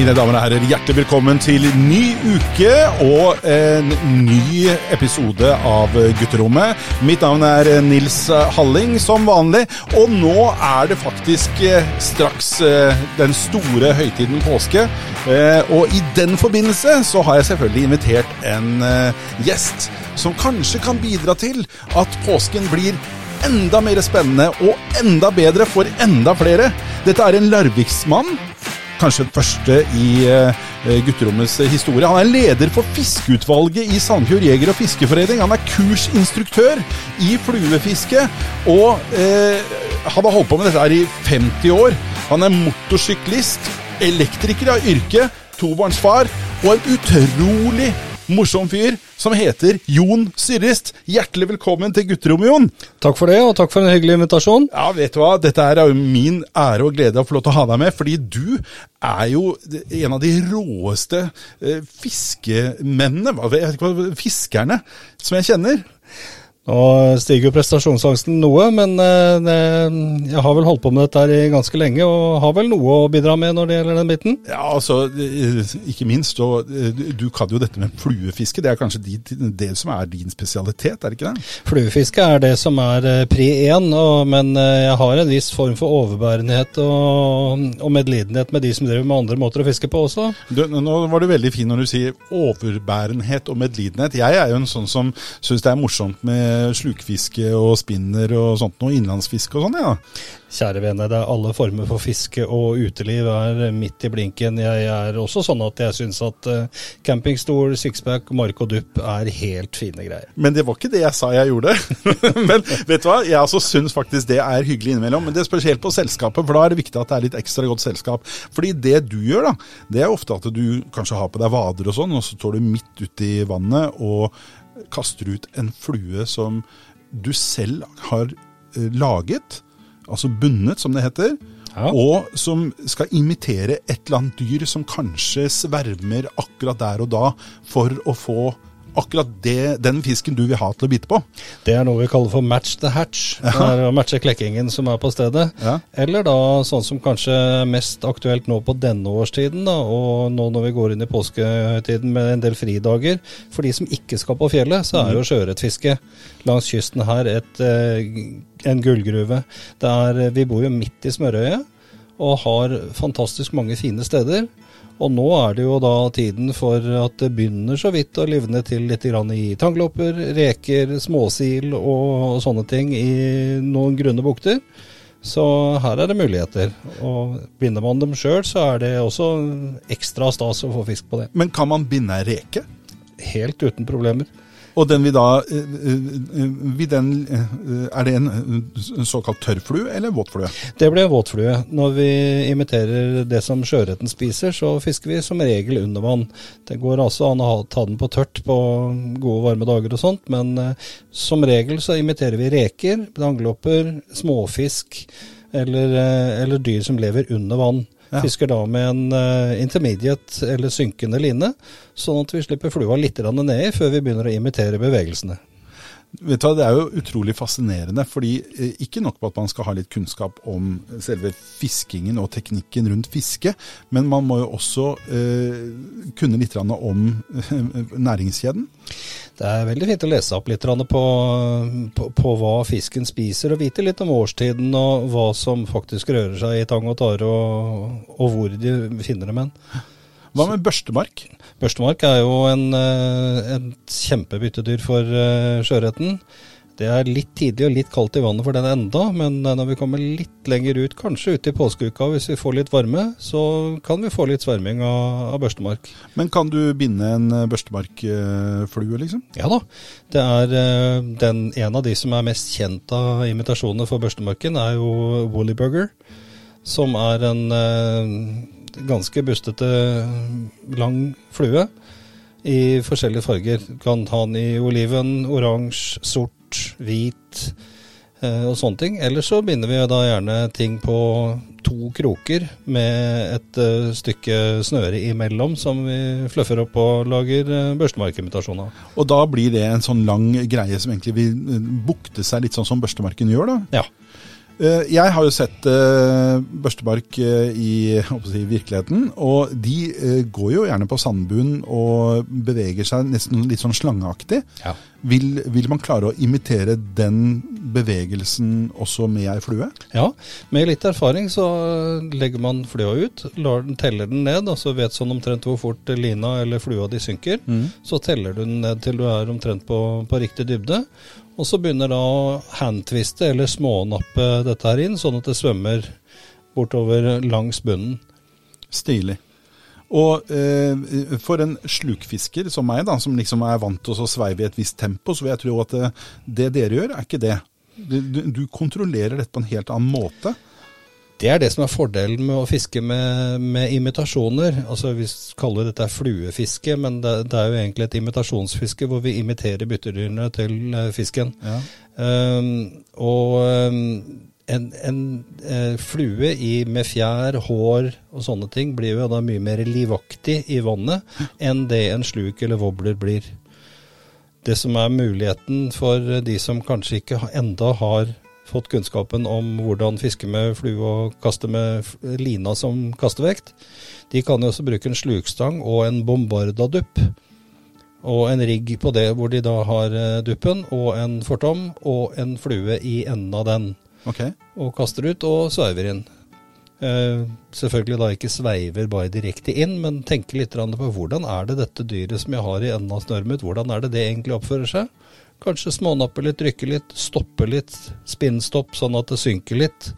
Mine damer og herrer, hjertelig velkommen til ny uke og en ny episode av Gutterommet. Mitt navn er Nils Halling, som vanlig. Og nå er det faktisk eh, straks eh, den store høytiden påske. Eh, Og i den forbindelse så har jeg selvfølgelig invitert en gjest som kanskje kan bidra til at påsken blir enda mer spennende og enda bedre for enda flere. Dette er en larviksmann kanskje den første i uh, gutterommets historie. Han er leder for fiskeutvalget i Sandefjord jeger- og fiskeforening. Han er kursinstruktør i fluefiske, og eh, har holdt på med dette her i 50 år. Han er motorsyklist, elektriker av yrke, tobarnsfar og en utrolig morsom fyr som heter Jon Syrist. Hjertelig velkommen til gutterommet, Jon. Takk for det, og takk for en hyggelig invitasjon. Ja, vet du hva. Dette er jo min ære og glede å få lov til å ha deg med, fordi du er jo en av de råeste eh, fiskemennene, fiskerne, som jeg kjenner. Nå stiger jo prestasjonsangsten noe, men eh, det, jeg har vel holdt på med dette her ganske lenge og har vel noe å bidra med når det gjelder den biten. Ja, altså, ikke minst. Og du kan jo dette med fluefiske. Det er kanskje det som er din spesialitet, er det ikke det? Fluefiske er det som er eh, pri én, men eh, jeg har en viss form for overbærenhet og, og medlidenhet med de som driver med andre måter å fiske på også. Du, nå var du veldig fin når du sier overbærenhet og medlidenhet. Jeg er jo en sånn som syns det er morsomt med slukfiske og spinner og sånt noe, innlandsfiske og sånn, ja. Kjære vene, det er alle former for fiske og uteliv er midt i blinken. Jeg er også sånn at jeg syns at uh, campingstol, sixpack, mark og dupp er helt fine greier. Men det var ikke det jeg sa jeg gjorde. Men vet du hva, jeg også syns faktisk det er hyggelig innimellom. Men det er spesielt på selskapet, for da er det viktig at det er litt ekstra godt selskap. Fordi det du gjør, da, det er ofte at du kanskje har på deg vader og sånn, og så står du midt ute i vannet og kaster ut en flue som du selv har eh, laget, altså bundet, som det heter. Ja. Og som skal imitere et eller annet dyr som kanskje svermer akkurat der og da for å få akkurat det, den fisken du vil ha til å bite på. Det er noe vi kaller for match the hatch. Ja. Det er å matche klekkingen som er på stedet. Ja. Eller da sånn som kanskje er mest aktuelt nå på denne årstiden, da, og nå når vi går inn i påsketiden med en del fridager. For de som ikke skal på fjellet, så er jo mm. sjøørretfiske langs kysten her et, eh, en gullgruve. Er, vi bor jo midt i smørøyet og har fantastisk mange fine steder. Og nå er det jo da tiden for at det begynner så vidt å livne til litt i tanglopper, reker, småsil og sånne ting i noen grunne bukter. Så her er det muligheter. Og binder man dem sjøl, så er det også ekstra stas å få fisk på det. Men kan man binde ei reke? Helt uten problemer. Og den vil da eh, eh, vil den, eh, Er det en såkalt tørrflue eller våtflue? Det blir en våtflue. Når vi imiterer det som sjøørreten spiser, så fisker vi som regel under vann. Det går altså an å ta den på tørt på gode, varme dager og sånt, men som regel så imiterer vi reker, danglopper, småfisk eller, eller dyr som lever under vann. Ja. Fisker da med en uh, intermediate eller synkende line, sånn at vi slipper flua litt nedi før vi begynner å imitere bevegelsene. Vet du hva, Det er jo utrolig fascinerende. fordi eh, Ikke nok på at man skal ha litt kunnskap om selve fiskingen og teknikken rundt fiske, men man må jo også eh, kunne litt om eh, næringskjeden. Det er veldig fint å lese opp litt på, på, på, hva fisken spiser, og vite litt om årstiden og hva som faktisk rører seg i tang og tare, og, og hvor de finner dem hen. Hva med børstemark? Børstemark er jo en, eh, et kjempebyttedyr for uh, sjøørreten. Det er litt tidlig og litt kaldt i vannet for den enda, men eh, når vi kommer litt lenger ut, kanskje ut i påskeuka hvis vi får litt varme, så kan vi få litt sverming av, av børstemark. Men kan du binde en børstemarkflue, liksom? Ja da. Det er den, En av de som er mest kjent av imitasjonene for børstemarken, er jo Woollyburger, som er en ganske bustete, lang flue i forskjellige farger. Kan ha den i oliven, oransje, sort, hvit eh, og sånne ting. Eller så binder vi da gjerne ting på to kroker med et uh, stykke snøre imellom som vi fluffer opp og lager uh, børstemarkimitasjon av. Og da blir det en sånn lang greie som egentlig vil bukte seg litt sånn som børstemarken gjør, da? Ja. Eh, jeg har jo sett uh, børstebark uh, i virkeligheten, og de går jo gjerne på sandbunnen og beveger seg nesten litt sånn slangeaktig. Ja. Vil, vil, man klare å imitere den bevegelsen også med ei flue? Ja, med litt erfaring så legger man flua ut, den, teller den ned, og så vet sånn omtrent hvor fort lina eller flua di synker. Mm. Så teller du den ned til du er omtrent på, på riktig dybde. Og så begynner da å handtviste eller smånappe dette her inn, sånn at det svømmer bortover langs bunnen. Stilig. Og eh, for en slukfisker som meg, da, som liksom er vant til å sveive i et visst tempo, så vil jeg tro at det, det dere gjør, er ikke det. Du, du, kontrollerer dette på en helt annen måte. Det er det som er fordelen med å fiske med, med imitasjoner. Altså Vi kaller dette fluefiske, men det, det, er jo egentlig et imitasjonsfiske hvor vi imiterer byttedyrene til uh, fisken. Ja. Um, og um, en, en uh, flue i, med fjær, hår og sånne ting blir jo da mye mer livaktig i vannet enn det en sluk eller wobbler blir. Det som er muligheten for de som kanskje ikke enda har fått kunnskapen om hvordan fiske med flue og kaste med lina som kastevekt. De kan jo også bruke en slukstang og en bombardadupp. Og en rigg på det hvor de da har eh, duppen og en fortom og en flue i enden av den. Okay. Og kaster ut og sveiver inn. Uh, selvfølgelig da ikke sveiver bare direkte inn, men tenker litt på hvordan er det dette dyret som jeg har i enden av snøret mitt, hvordan er det det egentlig oppfører seg? Kanskje smånappe litt, rykke litt, stoppe litt, spinnstopp sånn at det synker litt.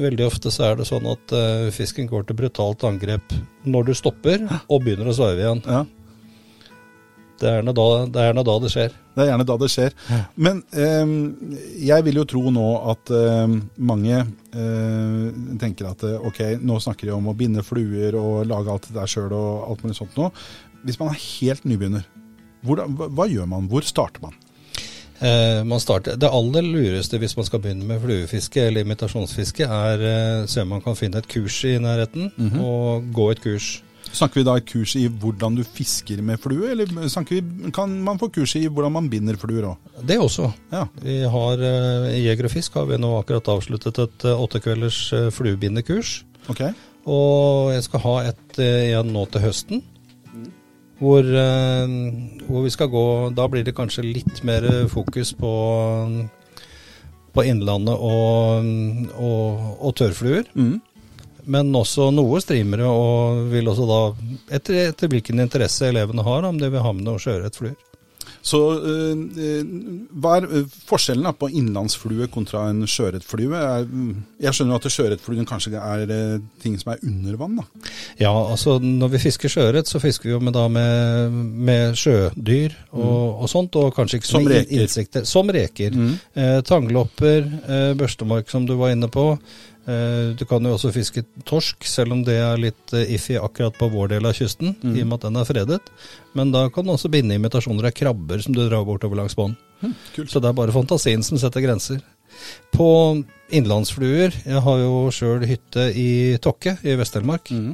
Veldig ofte så er det sånn at uh, fisken går til brutalt angrep når du stopper og begynner å sveive igjen. Ja. Det er gjerne da det, er da det skjer. Det er gjerne da det skjer. Men eh, jeg vil jo tro nå at eh, mange eh, tenker at eh, ok, nå snakker de om å binde fluer og lage alt det der sjøl og alt mulig sånt nå. Hvis man er helt nybegynner, hvordan, hva, hva gjør man? Hvor starter man? Eh, man starter, det aller lureste hvis man skal begynne med fluefiske eller imitasjonsfiske, er eh, se om man kan finne et kurs i nærheten, mm -hmm. og gå et kurs. Snakker vi da et kurs i hvordan du fisker med flue, eller vi, kan man få kurs i hvordan man binder fluer òg? Det også. Ja. Vi har, eh, I Jeger og Fisk har vi nå akkurat avsluttet et eh, åttekvelders eh, fluebindekurs. Okay. Og jeg skal ha et igjen nå til høsten. Hvor, eh, hvor, vi skal gå Da blir det kanskje litt mer fokus på, på Innlandet og, og, og tørrfluer. Mm. Men også noe streamere, og vil også da, etter, etter hvilken interesse elevene har, om de vil ha med noen sjøørretfluer. Så uh, hva er eh, forskjellen da, på innlandsflue kontra en sjøørretflue? Jeg skjønner at sjøørretfluen kanskje er ting som er under vann? da? Ja, altså når vi fisker sjøørret, så fisker vi jo med, da, med, med sjødyr og, mm. og, sånt. Og kanskje ikke som reker. insekter. Som reker. Mm. Eh, tanglopper, eh, børstemark som du var inne på. Eh, du kan jo også fiske torsk, selv om det er litt eh, iffy akkurat på vår del av kysten, mm. i og med at den er fredet. Men da kan du også binde imitasjoner av krabber som du drar bortover langs bånd. Mm, Så det er bare fantasien som setter grenser. På innlandsfluer Jeg har jo sjøl hytte i Tokke i Vest-Telemark. Mm.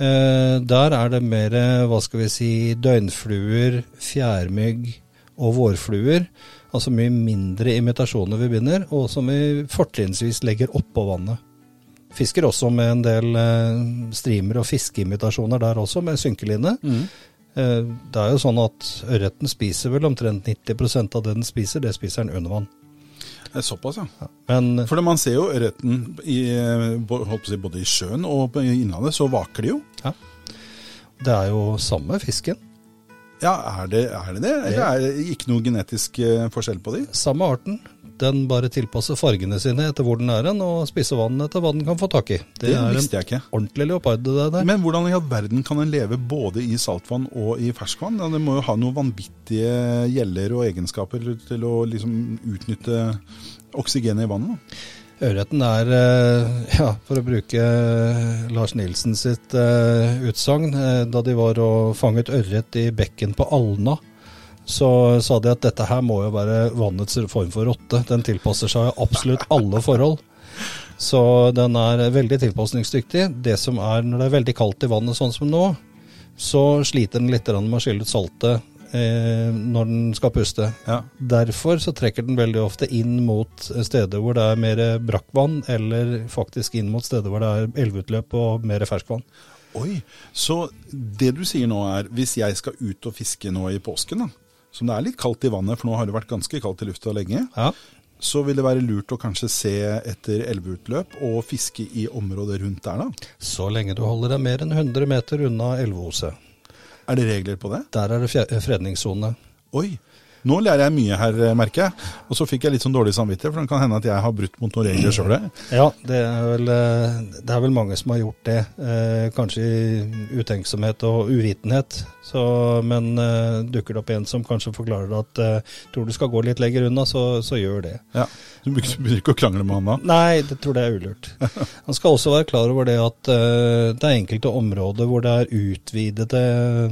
Eh, der er det mer, hva skal vi si, døgnfluer, fjærmygg og vårfluer. Altså mye mindre imitasjoner vi binder, og som vi fortrinnsvis legger oppå vannet. Fisker også med en del eh, streamer og fiskeimitasjoner der også, med synkeline. Mm. Eh, det er jo sånn at ørreten spiser vel omtrent 90 av det den spiser, det spiser den under vann. Det såpass, ja. ja men, For man ser jo ørreten både i sjøen og i innlandet, så vaker de jo. Ja. Det er jo samme fisken. Ja, er det er det? det? Eller er det ikke noe genetisk forskjell på de? Samme arten. Den bare tilpasser fargene sine etter hvor den er hen, og spisser vann etter hva den kan få tak i. Det, det visste jeg ikke. Ordentlig leopard det der. Men hvordan i all verden kan den leve både i saltvann og i ferskvann? Den må jo ha noen vanvittige gjeller og egenskaper til å liksom utnytte oksygenet i vannet? Ørreten er, eh, ja, for å bruke eh, Lars Nilsen sitt uh, utsagn, da de var og fanget ørret i bekken på Alna, så sa de at dette her må jo være vannets form for rotte. Den tilpasser seg absolutt alle forhold. Så den er veldig tilpasningsdyktig. Det som er når det er veldig kaldt i vannet, sånn som nå, så sliter den litt med å skylle ut saltet eh, når den skal puste. Ja. Derfor så trekker den veldig ofte inn mot steder hvor det er mer brakkvann, eller faktisk inn mot steder hvor det er elveutløp og mer ferskvann. Oi, Så det du sier nå er, hvis jeg skal ut og fiske nå i påsken, da, som det er litt kaldt i vannet, for nå har det vært ganske kaldt i lufta lenge, Ja. så vil det være lurt å kanskje se etter elveutløp og fiske i området rundt der, da? Så lenge du holder deg mer enn 100 meter unna elveoset. Er det regler på det? Der er det fredningssone. Oi. Nå lærer jeg mye her, merker jeg. Og så fikk jeg litt sånn dårlig samvittighet, for det kan hende at jeg har brutt mot noen regler sjøl. Ja, det er, vel, eh, det er vel mange som har gjort det. Eh, kanskje i utenksomhet og uvitenhet. Så, men eh, dukker det opp en som kanskje forklarer at eh, tror du skal gå litt lenger unna, så, så gjør det. Ja. Du begynner ikke å krangle med han da? Nei, det tror det er ulurt. Han skal også være klar over det at eh, det er enkelte områder hvor det er utvidede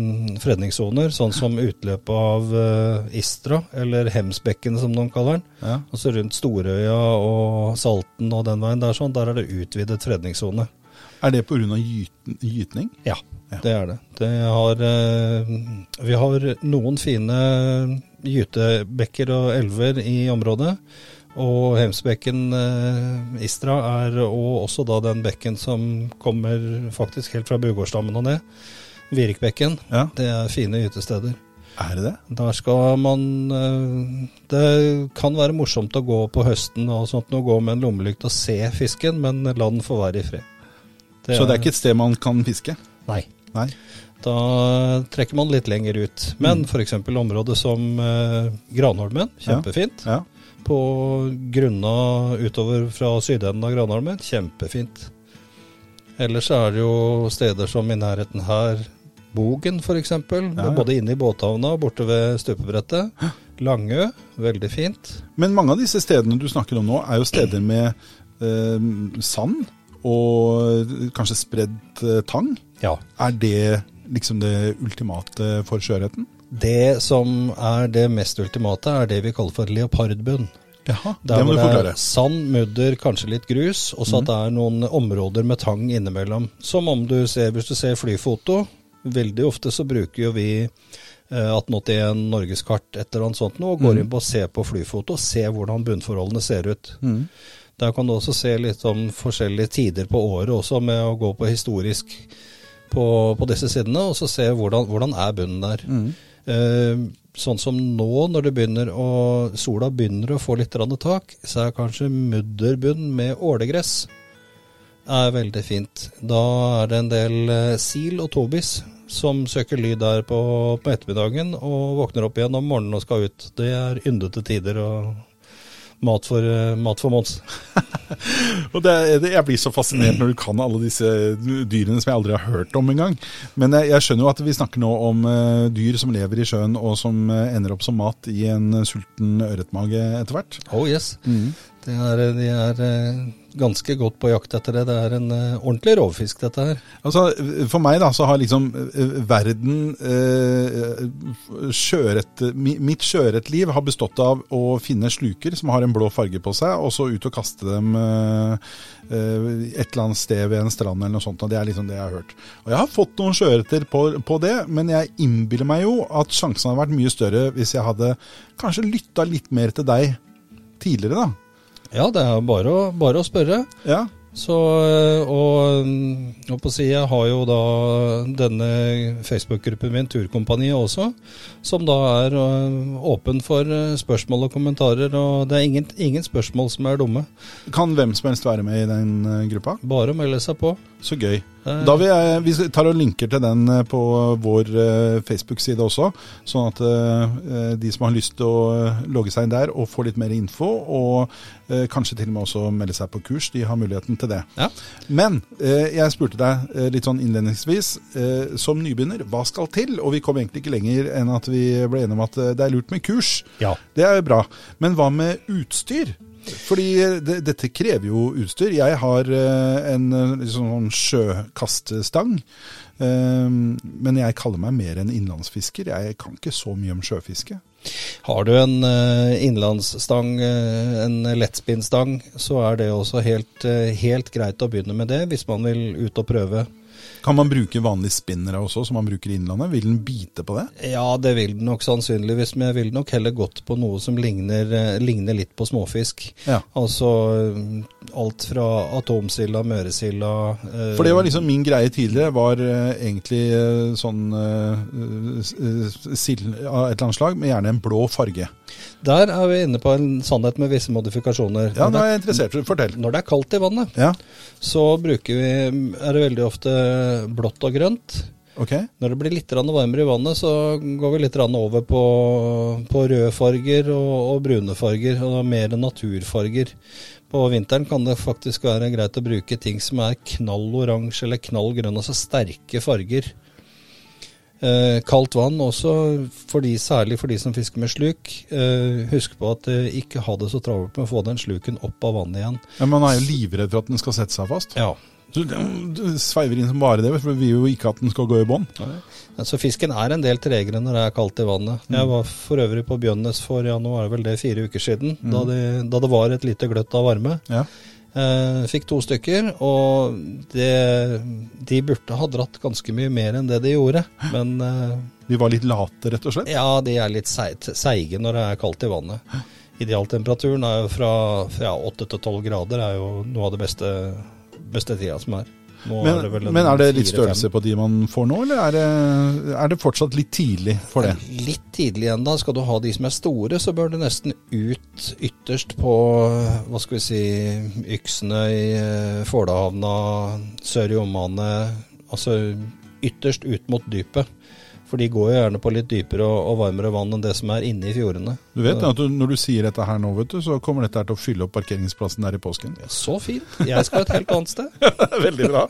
mm, fredningssoner, sånn som utløpet av eh, Istra, eller Hemsbekken som noen kaller den. Ja. Altså rundt Storøya og Salten og den veien der, sånn, der er det utvidet fredningssone. Er det pga. Gyten, gytning? Ja, Ja. det er det. det har, eh, vi har noen fine gytebekker og elver i området. Og Hemsbekken eh, Istra er og også da den bekken som kommer faktisk helt fra Bugårdstammen og ned. Virkbekken. Ja. Det er fine gytesteder. Er det det? Der skal man eh, Det kan være morsomt å gå på høsten og sånt, og gå med en lommelykt og se fisken, men la den få være i fred. Så det er ikke et sted man kan fiske? Nei. Nei. Da trekker man litt lenger ut. Men Mm. f.eks. området som eh, Granholmen, kjempefint. Ja. På grunna utover fra sydenden av Granholmen, kjempefint. Ellers er det jo steder som i nærheten her, Bogen f.eks. Ja, ja. Både inne i båthavna og borte ved stupebrettet. Langø, veldig fint. Men mange av disse stedene du snakker om nå, er jo steder med eh, sand og kanskje spredd eh, tang. Ja. Er det liksom det ultimate for sjøørreten? Det som er det mest ultimate, er det vi kaller for leopardbunn. Jaha, Der det må du forklare. er sand, mudder, kanskje litt grus, og så at det er noen områder med tang innimellom. Som om du ser, hvis du ser flyfoto, veldig ofte så bruker jo vi eh, 1881 norgeskart et eller annet sånt nå, og går inn på å se på flyfoto, og se hvordan bunnforholdene ser ut. Mm. Der kan du også se litt om forskjellige tider på året også, med å gå på historisk på, på disse sidene, og så se hvordan, hvordan er bunnen der. Mm. Eh, sånn som nå, når det begynner å, sola begynner å få litt tak, så er kanskje mudderbunn med ålegress er veldig fint. Da er det en del eh, sil og tobis som søker ly der på, på ettermiddagen og våkner opp igjen om morgenen og skal ut. Det er yndete tider og mat for, eh, mat for Mons. Og det, er- det, jeg blir så fascinert når du kan alle disse dyrene som jeg aldri har hørt om engang. Men jeg, jeg skjønner jo at vi snakker nå om uh, dyr som lever i sjøen og som uh, ender opp som mat i en uh, sulten ørretmage etter hvert. Oh yes. Det er, de er eh, ganske godt på jakt etter det. Det er en eh, ordentlig rovfisk, dette her. Altså, For meg da, så har liksom eh, verden eh, sjøørret Mitt sjøørretliv har bestått av å finne sluker som har en blå farge på seg, og så ut og kaste dem eh, et eller annet sted ved en strand eller noe sånt. og Det er liksom det jeg har hørt. Og Jeg har fått noen sjøørreter på, på det, men jeg innbiller meg jo at sjansen hadde vært mye større hvis jeg hadde kanskje lytta litt mer til deg tidligere, da. Ja, det er bare å, bare å spørre. Ja. Så, og, og mm, på siden har jo da denne Facebook-gruppen min, Turkompaniet også, som da er øh, åpen for øh, spørsmål og kommentarer. Og det er ingen, ingen spørsmål som er dumme. Kan hvem som helst være med i den eh, gruppa? Bare å melde seg på. Så gøy. Eh, Da vil jeg, Vi tar og linker til den eh, på vår eh, Facebook-side også, sånn at de som har lyst til å logge seg inn der og få litt mer info, og kanskje til og med også melde seg på kurs, de har muligheten til det. Ja. Men jeg spurte deg litt sånn innledningsvis, som nybegynner, hva skal til? Og vi kom egentlig ikke lenger enn at vi ble enige om at det er lurt med kurs. Ja. Det er jo bra. Men hva med utstyr? Fordi det, dette krever jo utstyr. Jeg har eh, en eh, sånn sjøkastestang. Eh, men jeg kaller meg mer en innlandsfisker. Jeg kan ikke så mye om sjøfiske. Har du en innlandsstang, eh, en lettspinnstang, så er det også helt, eh, helt greit å begynne med det hvis man vil ut og prøve. Kan man bruke vanlige spinnere også, som man bruker i Innlandet? Vil den bite på det? Ja, det vil den nok sannsynligvis, men jeg vil nok heller gått på noe som ligner, eh, ligner litt på småfisk. Ja. Altså eh, alt fra atomsilda, møresilda eh, For det var liksom min greie tidligere, var eh, egentlig eh, sånn eh, sild av et eller annet slag, med gjerne en blå farge. Der er vi inne på en sannhet med visse modifikasjoner. Ja, nå er jeg interessert. Fortell. Når det er kaldt i vannet, ja. så bruker vi, er det veldig ofte blått og grønt. Okay. Når det blir litt varmere i vannet, så går vi litt over på, på røde farger og, og, brune farger, og mer naturfarger. På vinteren kan det faktisk være greit å bruke ting som er knall oransje eller knall grønn, altså sterke farger. Eh, kaldt vann også, for de, særlig for de som fisker med sluk. Eh, husk på at eh, ikke ha det så travelt med å få den sluken opp av vannet igjen. Ja, Man er jo livredd for at den skal sette seg fast. Ja. Du, du sveiver inn som bare det, for vi vil jo ikke at den skal gå i bånn. Så fisken er en del tregere når det er kaldt i vannet. Mm. Jeg var for øvrig på Bjønnes for ja, nå er det vel det fire uker siden, mm. da, det, da, det, var et lite gløtt av varme. Ja. Eh, fikk to stykker, og det, de burde ha dratt ganske mye mer enn det de gjorde, men eh, De var litt late, rett og slett? Ja, de er litt seige når det er kaldt i vannet. Idealtemperaturen er jo fra ja, 8 til 12 grader, er jo noe av det beste, beste tida som er. Men er, det men, er det litt størrelse på de man får nå, eller er det, er det fortsatt litt tidlig for det? Litt tidlig ennå. Skal du ha de som er store, så bør det nesten ut ytterst på hva skal vi si, Yksene i eh, Fålahavna, sør i omlandet. Altså ytterst ut mot dypet. For de går jo gjerne på litt dypere og, og varmere vann enn det som er inne i fjordene. Du vet at du, Når du sier dette her nå, vet du, så kommer dette her til å fylle opp parkeringsplassen der i påsken. Ja, så fint. Jeg skal et helt annet sted. Veldig bra.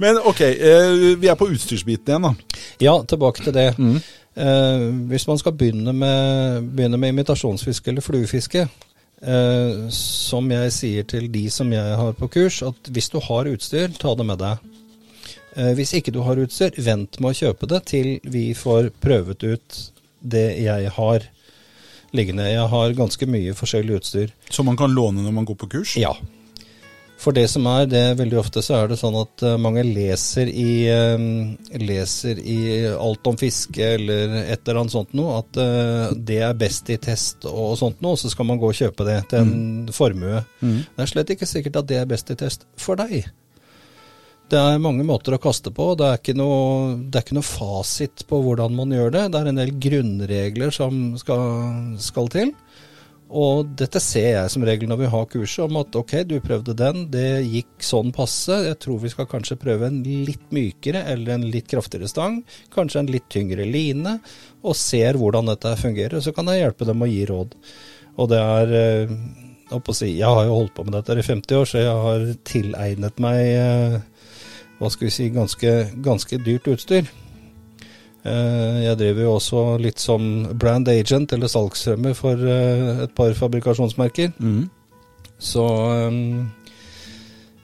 Men ok, eh, vi er på utstyrsbiten igjen, da. Ja, tilbake til det. Mm. Eh, hvis man skal begynne med, begynne med imitasjonsfiske eller fluefiske, eh, som jeg sier til de som jeg har på kurs, at hvis du har utstyr, ta det med deg. Eh, hvis ikke du har utstyr, vent med å kjøpe det til vi får prøvet ut det jeg har liggende. Jeg har ganske mye forskjellig utstyr. Som man kan låne når man går på kurs? Ja. For det som er, det veldig ofte så er det sånn at uh, mange leser i, uh, leser i alt om fiske eller et eller annet sånt noe, at det er best i test og sånt noe, så skal man gå og kjøpe det til en mm. formue. Mm. Det er slett ikke sikkert at det er best i test for deg. Det er mange måter å kaste på. Det er, ikke noe, det er ikke noe fasit på hvordan man gjør det. Det er en del grunnregler som skal, skal, til. Og dette ser jeg som regel når vi har kurset, om at ok, du prøvde den, det gikk sånn passe. Jeg tror vi skal kanskje prøve en litt mykere eller en litt kraftigere stang. Kanskje en litt tyngre line. Og ser hvordan dette fungerer. Så kan jeg hjelpe dem å gi råd. Og det er eh, jeg har jo holdt på med dette i 50 år, så jeg har tilegnet meg eh, hva skal vi si, ganske, ganske dyrt utstyr. Eh, jeg driver jo også litt som brand agent, eller salgsfremmer, for eh, et par fabrikasjonsmerker. Mm. Så um,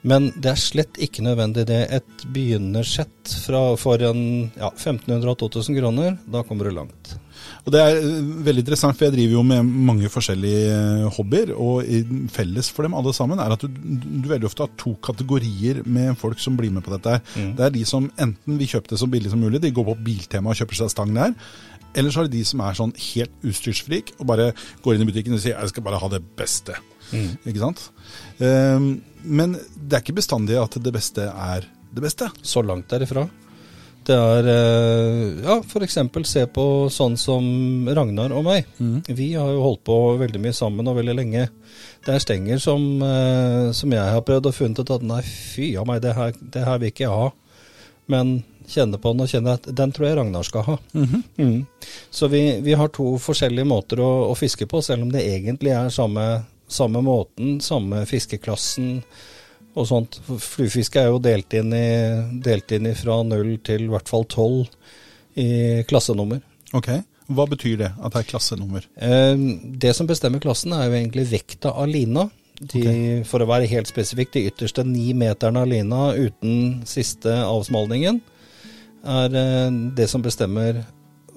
Men det er slett ikke nødvendig det. Et begynnersett for en ja, 1500-2000 kroner, da kommer du langt. Og Det er eh, veldig interessant, for jeg driver jo med mange forskjellige eh, hobbyer. Og felles for dem alle sammen er at du, du veldig ofte har to kategorier med folk som blir med på dette. Mm. Det er de som enten vil kjøpe det så billig som mulig, de går på Biltema og kjøper seg stang der. Eller så er det de som er sånn helt utstyrsfrik og bare går inn i butikken og sier jeg skal bare ha det beste. Mm. Ikke sant? Um, men det er ikke bestandig at det beste er det beste. Så langt derifra. Det er eh, ja, f.eks. se på sånn som Ragnar og meg. Mm. Vi har jo holdt på veldig mye sammen og veldig lenge. Det er stenger som, eh, som jeg har prøvd og funnet ut at nei, fy av meg, det her, det her, vil ikke jeg ha. Men kjenner på den og kjenner at den tror jeg Ragnar skal ha. Mm -hmm. mm. Så vi, vi, har to forskjellige måter å, å, fiske på, selv om det egentlig er samme, samme måten, samme fiskeklassen og sånt. Fluefiske er jo delt inn, i, delt inn i fra null til i hvert fall tolv i klassenummer. Ok, Hva betyr det, at det er klassenummer? Eh, det som bestemmer klassen, er jo egentlig vekta av lina. De, okay. For å være helt spesifikk, de ytterste ni meterne av lina uten siste avsmalningen er eh, det som bestemmer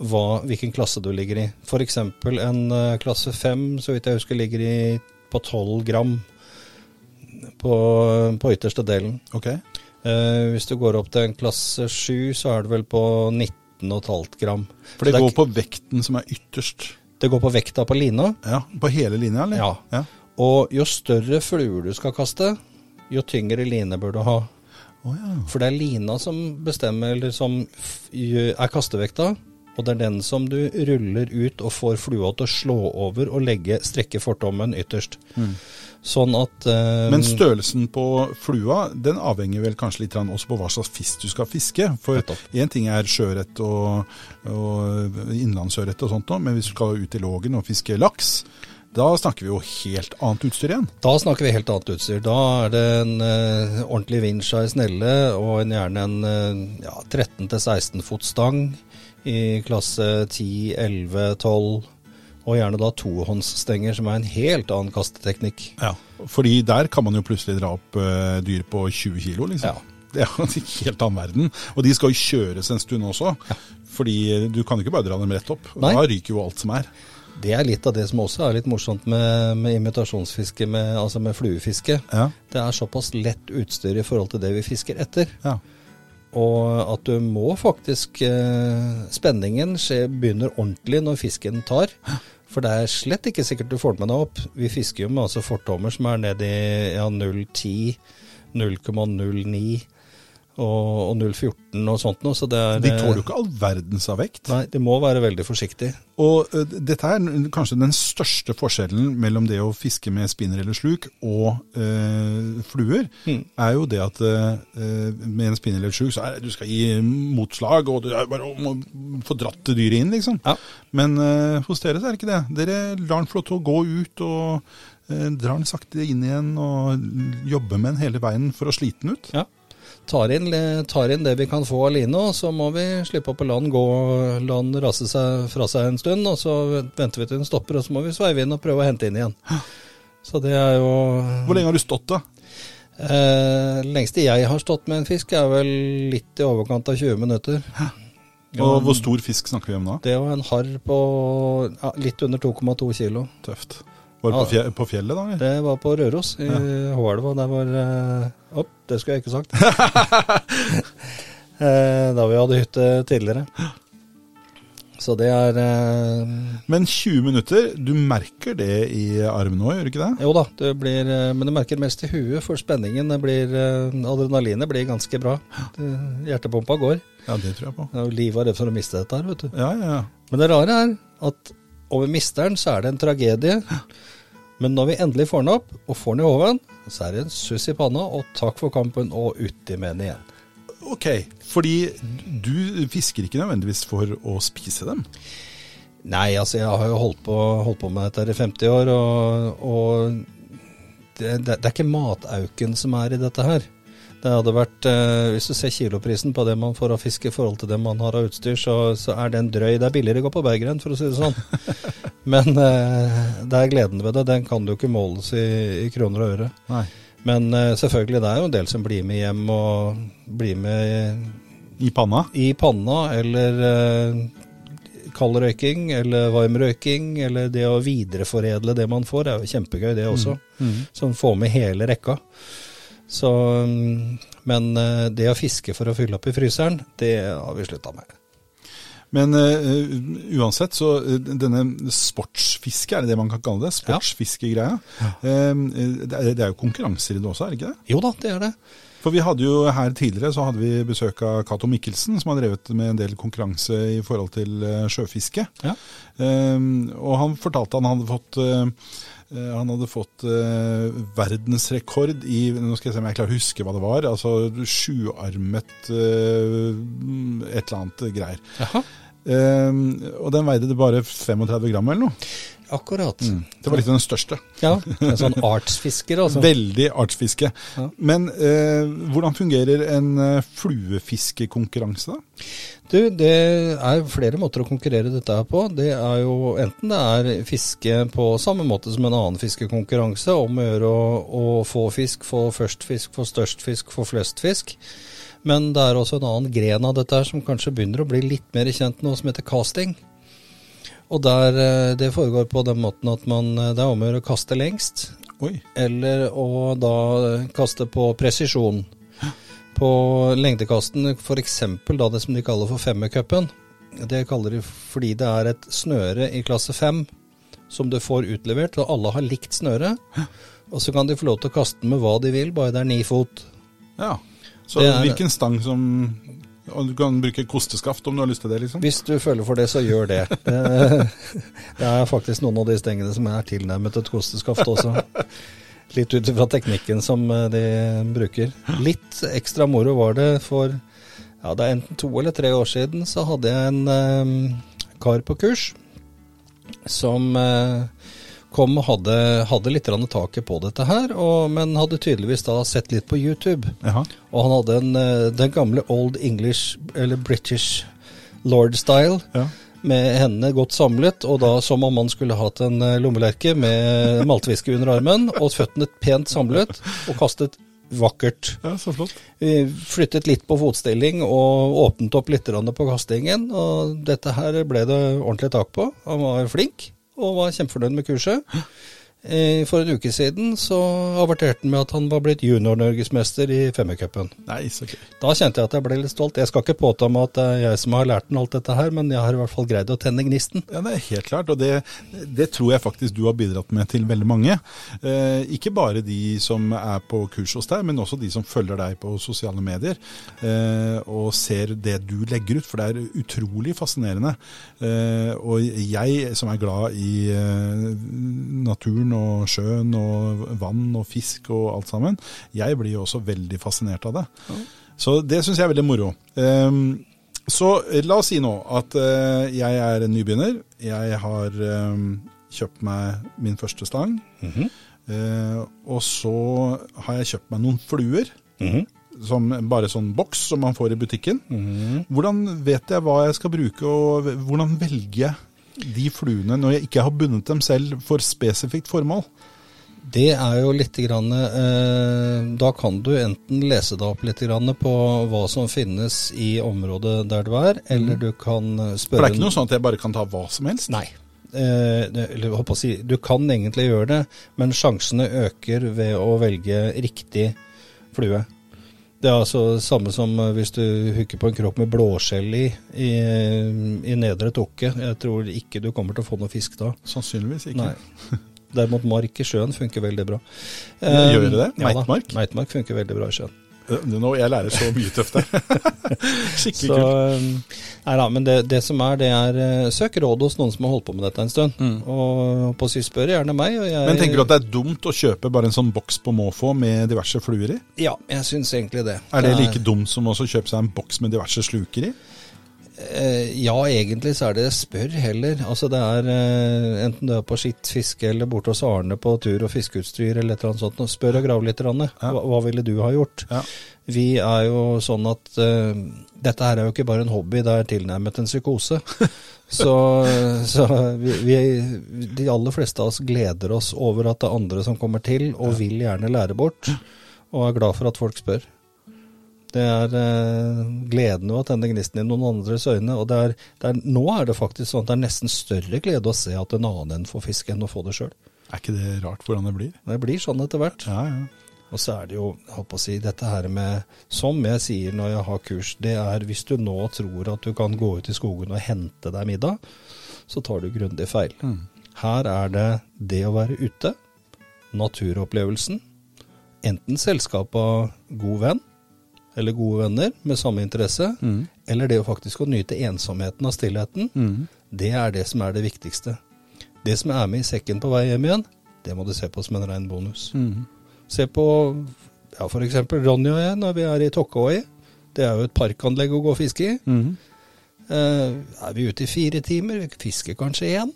hva, hvilken klasse du ligger i. F.eks. en eh, klasse fem, så vidt jeg husker, ligger i på 12 gram på, på ytterste delen. Okay. Eh, hvis du går opp til en klasse 7, så er det vel på 19,5 gram. For det, det går er, på vekten som er ytterst. det går på vekta på lina. Ja, På hele linja, eller? Ja. ja. Og jo større fluer du skal kaste, jo tyngre line bør du ha. Oh, ja. For det er lina som bestemmer, eller som er kastevekta. Og det er den som du ruller ut og får flua til å slå over og legge strekke fortommen ytterst. Sånn at eh, Men størrelsen på flua den avhenger vel kanskje litt også på hva slags fisk du skal fiske. For én ting er sjøørret og, og innlandsørret og sånt, men hvis du skal ut i Lågen og fiske laks, da snakker vi jo helt annet utstyr igjen. Da snakker vi helt annet utstyr. Da er det en eh, ordentlig av ei snelle, og en, gjerne en eh, ja, 13-16 fot stang i klasse 10, 11, 12. Og gjerne da tohåndsstenger, som er en helt annen kasteteknikk. Ja. Fordi der kan man jo plutselig dra opp uh, dyr på 20 kilo, liksom. Ja. Det er jo en helt annen verden. Og de skal jo kjøres en stund også. Ja. Fordi du kan jo ikke bare dra dem rett opp. Nei. Da ryker jo alt som er. Det er litt av det som også er litt morsomt med, med imitasjonsfiske, med, altså med fluefiske. Ja. Det er såpass lett utstyr i forhold til det vi fisker etter. Ja. Og at du må faktisk eh, Spenningen skje, begynner ordentlig når fisken tar. For det er slett ikke sikkert du får med deg opp. Vi fisker jo med altså fortommer som er ned i ja, 0,10, 0,09 og, og 0,14 og sånt noe. Så det De tåler jo ikke all verdens av vekt. Nei, de må være veldig forsiktige. Og uh, dette er kanskje den største forskjellen mellom det å fiske med spinner eller sluk og uh, fluer, Mm. er jo det at uh, med en spinner eller sluk så er du skal gi motslag, og det er bare å få dratt dyret inn, liksom. Ja. Men eh, hos dere så er det ikke det. Dere lar den få lov til å gå ut og eh, drar den sakte inn igjen og jobber med den hele veien for å slite den ut. Ja. Tar inn, tar inn det vi kan få av line, og så må vi slippe opp på land, gå, la den rase seg fra seg en stund, og så venter vi til den stopper, og så må vi sveive inn og prøve å hente inn igjen. Så det er jo Hvor lenge har du stått da? eh, Lengste jeg har stått med en fisk, er vel litt i overkant av 20 minutter. Hæ? Og hvor stor fisk snakker vi om da? Det var en harr på ja, litt under 2,2 kilo. Tøft. Var det på, på fjellet da? eller? Det var på Røros i Håelva. Der var eh, Opp, det skulle jeg ikke sagt. Eh, da vi hadde hytte tidligere. Så det er eh, Men 20 minutter, du merker det i armen òg, gjør du ikke det? Jo da, det blir eh, Men du merker mest i huet, for spenningen blir Adrenalinet blir ganske bra. Hjertepumpa går. Ja, det tror jeg på. Livet er redd for å miste dette her, vet du. Ja, ja, ja. Men det rare er at over misteren så er det en tragedie. Men når vi endelig får den opp, og får den i hoven, så er det en suss i panna, og takk for kampen, og uti med den igjen. Ok, fordi du fisker ikke nødvendigvis for å spise dem. Nei, altså jeg har jo holdt på, holdt på med dette i 50 år, og, og det, det, det er ikke matauken som er i dette her. Det hadde vært, eh, Hvis du ser kiloprisen på det man får av fisk i forhold til det man har av utstyr, så, så er den drøy. Det er billigere å gå på Bergeren, for å si det sånn. Men eh, det er gleden ved det. Den kan jo ikke måles i, i kroner og øre. Nei. Men eh, selvfølgelig, det er jo en del som blir med hjem og blir med I panna? i panna, eller kald røyking, eller varm røyking, eller det å videreforedle det man får, er jo kjempegøy det også. Som får med hele rekka. Så, mm, men eh, det å fiske for å fylle opp i fryseren, det har vi slutta med. Men uh, uansett, så eh, denne sportsfiske, er det det man kan kalle det? Sportsfiskegreia. Eh, det, er, det er jo konkurranser i det også, er det ikke det? Jo da, det er det. For vi hadde jo her tidligere så hadde vi besøk av Cato Mikkelsen, som har drevet med en del konkurranse i forhold til sjøfiske. Ja. Eh, og han fortalte han hadde fått eh, han hadde fått eh, verdensrekord i Nå skal jeg se om jeg klarer å huske hva det var. Altså sjuarmet eh, et eller annet greier. Jaha. Eh, og den veide det bare 35 gram eller noe. Akkurat. Det var litt av den største. Ja, en sånn artsfisker, altså. Veldig artsfiske. Ja. Men eh, hvordan fungerer en eh, fluefiskekonkurranse, da? Du, det er flere måter å konkurrere dette her på. Det er jo enten det er fiske på samme måte som en annen fiskekonkurranse, om å gjøre å, å få fisk, få først fisk, få størst fisk, få flest fisk. Men det er også en annen gren av dette her som kanskje begynner å bli litt mer kjent nå, som heter casting. Og der eh, det foregår på den måten at man, eh, det er om å gjøre å kaste lengst, Oi. eller å da kaste på presisjon. På lengdekasten, f.eks. det som de kaller for femmercupen. Det kaller de fordi det er et snøre i klasse fem som du får utlevert, og alle har likt snøre. Og så kan de få lov til å kaste med hva de vil, bare det er ni fot. Ja, Så er- hvilken stang som og Du kan bruke kosteskaft om du har lyst til det, liksom? Hvis du føler for det, så gjør det. Det, det er faktisk noen av de stengene som er tilnærmet et kosteskaft også. Litt ut fra teknikken som eh, de bruker. Litt ekstra moro var det for ja, det er enten to eller tre år siden, så hadde jeg en eh, kar på kurs som eh, kom og hadde, hadde litt taket på dette her, og, men hadde tydeligvis da sett litt på YouTube. Jaha. Og han hadde en, eh, den gamle Old English, eller British Lord-style, Ja. med hendene godt samlet, og da som om man skulle hatt en eh, lommelerke med maltwhisky under armen, og føttene pent samlet, og kastet vakkert. ja, så flott. Vi flyttet litt på fotstilling og åpnet opp litt på kastingen, og dette her ble det ordentlig tak på. Han var flink, og var kjempefornøyd med kurset. Eh, For en uke siden så averterte han med at han var blitt junior-norgesmester i femmercupen. Nei. Da kjente jeg at jeg ble litt stolt. Jeg skal ikke påta meg at det er jeg som har lært han alt dette her, men jeg har i hvert fall greid å tenne gnisten. Ja, Det er helt klart, og det, det tror jeg faktisk du har bidratt med til veldig mange. Eh, ikke bare de som er på kurs hos deg, men også de som følger deg på sosiale medier eh, og ser det du legger ut, for det er utrolig fascinerende. Eh, og jeg som er glad i eh, naturen og sjøen og vann og fisk og alt sammen, jeg blir jo også veldig fascinert av det. Så det syns jeg er veldig moro. Ehm, så la oss si nå at eh, jeg er en nybegynner. Jeg har ehm, kjøpt meg min første stang. Eh, og så har jeg kjøpt meg noen fluer. Som bare sånn boks som man får i butikken. Hvordan vet jeg hva jeg skal bruke, og hvordan velger jeg de fluene når jeg ikke har bundet dem selv for spesifikt formål? Det er jo litt grann, eh, Da kan du enten lese deg opp litt grann på hva som finnes i området der du er, eller du kan spørre For det er ikke noe sånn at jeg bare kan ta hva som helst? Nei. Eh, eller si, du kan egentlig gjøre det, men sjansene øker ved å velge riktig flue. Det er altså samme som eh, hvis du hooker på en kropp med blåskjell i, i, i nedre tokke. Jeg tror ikke du kommer til å få noe fisk da. Sannsynligvis ikke. Nei. Derimot mark i sjøen funker veldig bra. Gjør det det? Ja. Meitmark? Meitmark funker veldig bra i sjøen. Eh, Nå, jeg lærer så mye tøft her. Skikkelig Så, kult. um, nei da, men det, det som er, det er eh, søk råd hos noen som har holdt på med dette en stund. Og på å spør gjerne meg. Jeg, Mm. Men tenker du at det er dumt å kjøpe bare en sånn boks på måfå med diverse fluer i? Ja, jeg syns egentlig det. Er det like dumt som også å kjøpe seg en boks med diverse sluker i? Eh, ja, egentlig så er det spør heller. Altså det er eh, Enten du er på skitt fiske eller borte hos Arne på tur og fiskeutstyr eller et eller annet sånt. Spør og grav litt. Ranne. Hva, hva ville du ha gjort? Ja. Vi er jo sånn at uh, dette her er jo ikke bare en hobby, det er tilnærmet en psykose. så så vi, vi, de aller fleste av oss gleder oss over at det er andre som kommer til og vil gjerne lære bort, og er glad for at folk spør. Det er eh, gleden ved å tenne gnisten i noen andres øyne. og det er, det er, Nå er det faktisk sånn at det er nesten større glede å se at en annen får fisk, enn å få det sjøl. Er ikke det rart hvordan det blir? Det blir sånn etter hvert. Ja, ja. Og så er det jo, jeg holdt på å si, dette her med Som jeg sier når jeg har kurs, det er hvis du nå tror at du kan gå ut i skogen og hente deg middag, så tar du grundig feil. Her er det det å være ute, naturopplevelsen, enten selskap av god venn, eller gode venner med samme interesse, eller det å faktisk å nyte ensomheten av stillheten, det er det som er det viktigste. Det som er med i sekken på vei hjem igjen, det må du se på som en rein bonus. Se på ja, f.eks. Ronny og jeg når vi er i Tokkåi. Det er jo et parkanlegg å gå og fiske i. Eh, er vi ute i fire timer, vi fisker kanskje én.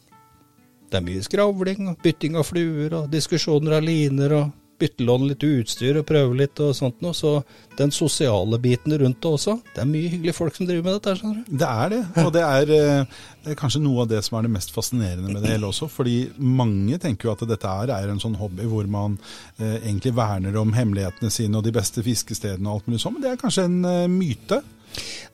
Det er mye skravling bytting av fluer og diskusjoner av liner og byttelåne litt utstyr og prøve litt og sånt noe. Så den sosiale biten rundt det også. Det er mye hyggelige folk som driver med dette. skjønner du. Det er det, og det er, eh, det er kanskje noe av det som er det mest fascinerende med det hele også. Fordi mange tenker jo at dette er, er en sånn hobby hvor man eh, egentlig verner om hemmelighetene sine og de beste fiskestedene og alt mulig sånn, men det er kanskje en eh, myte.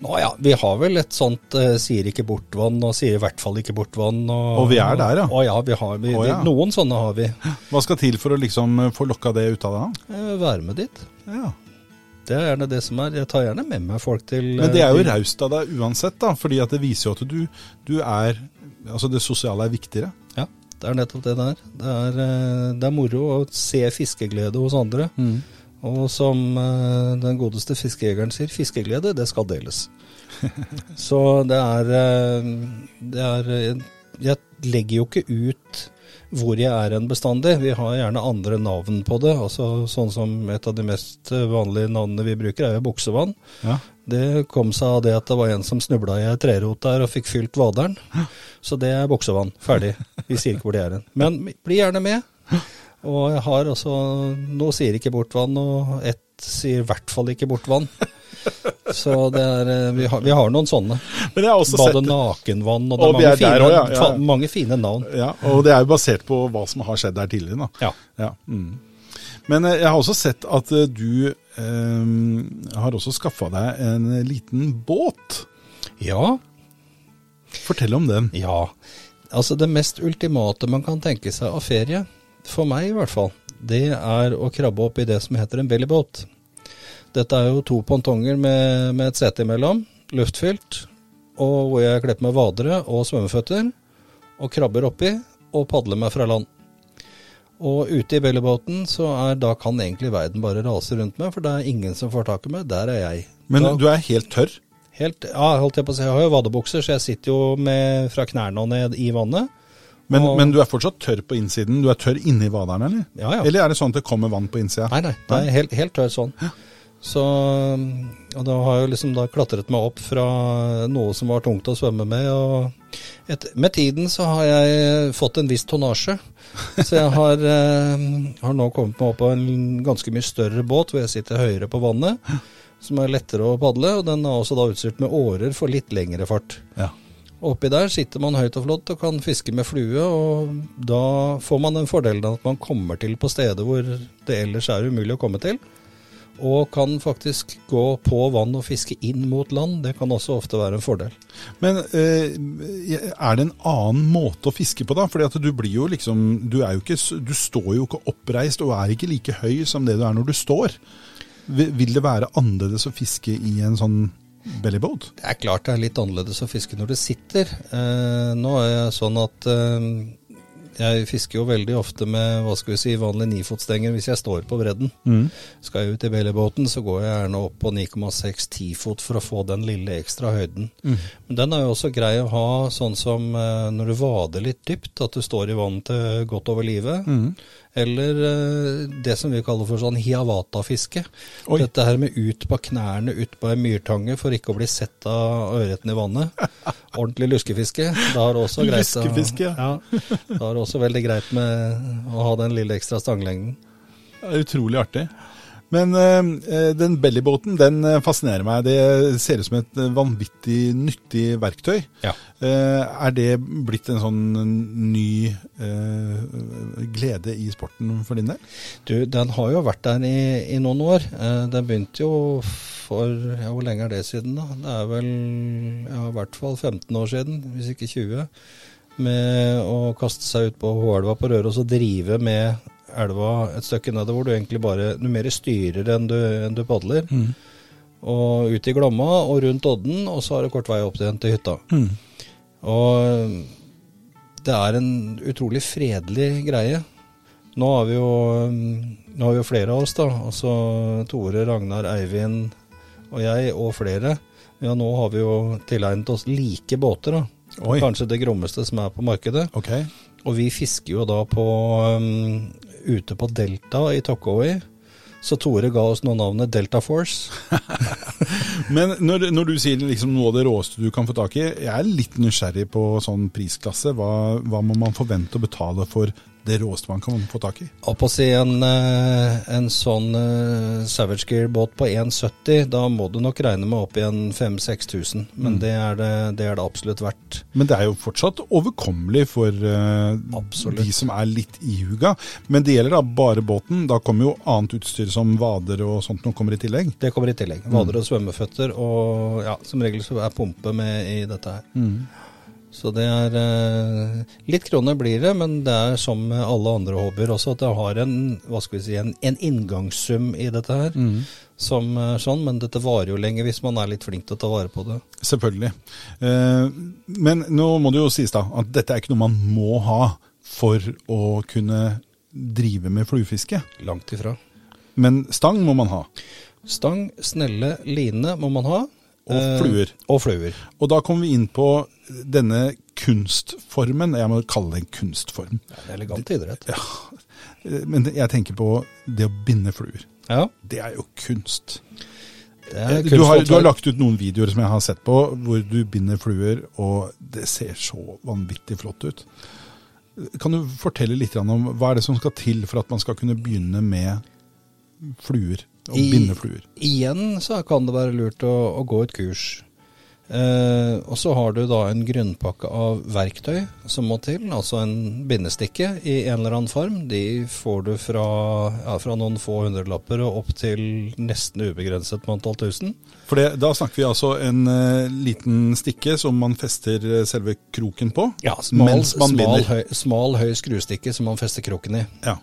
Nå ja, vi har vel et sånt uh, sier ikke bort-vann, og sier i hvert fall ikke bort-vann. Og, Og vi er der, ja. Å ja, vi har, vi, oh, ja. noen sånne har vi. Hva skal til for å liksom eh, få lokka det ut av deg? Uh, være med dit. Ja. Det er gjerne det som er. Jeg tar gjerne med meg folk til Men det er jo raust av deg uansett, da. fordi at det viser jo at du, du er Altså det sosiale er viktigere. Ja, det er nettopp det det er. Det er, det er moro å se fiskeglede hos andre. Og som eh, den godeste fiskejegeren sier, fiskeglede, det skal deles. Så det er, eh, det er eh, Jeg legger jo ikke ut hvor jeg er en bestandig. Vi har gjerne andre navn på det. altså Sånn som et av de mest vanlige navnene vi bruker, er jo buksevann. Ja. Det kom seg av det at det var en som snubla i ei trerot der og fikk fylt vaderen. Så det er buksevann. Ferdig. Vi sier ikke hvor det er hen. Men bli gjerne med. Og jeg har altså Nå sier ikke bortvann, og ett sier i hvert fall ikke bortvann. Så det er eh, Vi har, vi har noen sånne. Men jeg har også Bade nakenvann, og det Og er vi mange, er fine, også, ja, ja. mange fine navn. ja, Og det er jo basert på hva som har skjedd der tidligere. da. Ja. Ja. Mm. Men eh, jeg har også sett at eh, du eh, har også skaffa deg en liten båt. Ja, Fortell om den. Ja, altså det mest ultimate man kan tenke seg av ferie, for meg i hvert fall, det er å krabbe opp i det som heter en bellybåt. Dette er jo to pontonger med, med et sete imellom, luftfylt, og hvor jeg kler på meg vadere og svømmeføtter, og krabber oppi og padler meg fra land. Og ute i bellybåten så er, da kan egentlig verden bare rase rundt meg, for det er ingen som får tak i meg, der er jeg. Men da, du er helt tørr. helt, ja, holdt jeg på å si, jeg har jo vadebukser, så jeg sitter jo med, fra knærne og ned i vannet. Men, Og- men du er fortsatt tørr på innsiden? Du er tørr inni vaderen, eller? Ja, ja. Eller er det sånn at det kommer vann på innsida? Nei, nei, det er helt, helt tørr sånn. Så, og da har jeg jo liksom da klatret meg opp fra noe som var tungt å svømme med. Og et, med tiden så har jeg fått en viss tonnasje. Så jeg har, eh, har nå kommet meg opp på en ganske mye større båt hvor jeg sitter høyere på vannet. Som er lettere å padle, og den er også da utstyrt med årer for litt lengre fart. Ja. Oppi der sitter man høyt og flott og kan fiske med flue, og da får man den fordelen at man kommer til på steder hvor det ellers er umulig å komme til. Og kan faktisk gå på vann og fiske inn mot land. Det kan også ofte være en fordel. Men eh, er det en annen måte å fiske på, da? Fordi at du blir jo liksom Du, jo ikke, du står jo ikke oppreist og er ikke like høy som det du er når du står. Vil det være annerledes å fiske i en sånn bellyboat? Det er klart det er litt annerledes å fiske når du sitter. Eh, nå er jeg sånn at eh, jeg fisker jo veldig ofte med hva skal vi si, vanlige nifotstenger hvis jeg står på bredden. Skal jeg ut i bellybåten, så går jeg gjerne opp på 9,6-10 fot for å få den lille ekstra høyden. Men den er jo også grei å ha sånn som eh, når du vader litt dypt, at du står i vann til godt over livet. Eller eh, det som vi kaller for sånn hiawata-fiske. Dette her med ut på knærne ut på ei myrtange for ikke å bli sett av ørreten i vannet. Ordentlig luskefiske. Da er det også greit, Luskefiske, ja. ja. Da er det også veldig greit med å ha den lille ekstra stanglengden. Utrolig artig. Men eh, den bellybåten den eh, fascinerer meg. Det ser ut som et eh, vanvittig nyttig verktøy. Ja. Eh, er det blitt en sånn ny eh, glede i sporten for din del? Du, den har jo vært der i, i noen år. Eh, den begynte jo for ja, Hvor lenge er det siden, da? Det er vel ja, i hvert fall 15 år siden, hvis ikke 20. Med å kaste seg ut på Håelva på Røros og drive med elva et stykke nedover. hvor Du egentlig bare Du mer styrer enn du, enn du padler. Og ut i Glomma og rundt Odden, og så har du kort vei opp igjen til hytta. Og det er en utrolig fredelig greie. Nå har vi jo, nå har vi jo flere av oss, da. Altså Tore, Ragnar, Eivind og jeg, og flere. Ja, nå har vi jo tilegnet oss like båter, da. Oi. Kanskje det grommeste som er på markedet. Okay. Og vi fisker jo da på um, ute på Delta i Tokoi. Så Tore ga oss nå navnet Delta Force. Men når, når du sier liksom noe av det råeste du kan få tak i, jeg er litt nysgjerrig på sånn prisklasse. Hva, hva må man forvente å betale for det råeste man kan få tak i? Opp å si en, eh, en sånn eh, Savage Gear-båt på 1,70, da må du nok regne med opp i en 5000-6000. Men det, er det, det er det absolutt verdt. Men det er jo fortsatt overkommelig for uh, de som er litt ihuga. Men det gjelder da bare båten. Da kommer jo annet utstyr som vader og sånt noe kommer i tillegg. Det kommer i tillegg. Vader og svømmeføtter, og ja, som regel så er pumpe med i dette her. Så det er eh, Litt kroner blir det, men det er som med alle andre hobbyer også, at det har en hva skal vi si, en, en inngangssum i dette her. som er sånn, men dette varer jo lenge hvis man er litt flink til å ta vare på det. Selvfølgelig. Eh, men nå må det jo sies da at dette er ikke noe man må ha for å kunne drive med fluefiske. Langt ifra. Men stang må man ha. Stang, snelle, line må man ha. Og fluer. Eh, og fluer. Og da kommer vi inn på denne kunstformen. Jeg må kalle det en kunstform. Ja, det er elegant idrett. Ja, men jeg tenker på det å binde fluer. Ja. Det er jo kunst. Er kunst du, har, du, har, lagt ut noen videoer som jeg har sett på, hvor du binder fluer, og det ser så vanvittig flott ut. Kan du fortelle litt om hva er det som skal til for at man skal kunne begynne med fluer? Og I, binde fluer? Igjen så kan det være lurt å, å gå et kurs. Eh, og så har du da en grunnpakke av verktøy som må til, altså en bindestikke i en eller annen form. De får du fra, ja, fra noen få hundrelapper og opp til nesten ubegrenset med antall tusen. For det, Da snakker vi altså en uh, liten stikke som man fester eh, selve kroken på? Ja, smal, smal, høy, smal, høy skrustikke som man fester kroken i. Ja.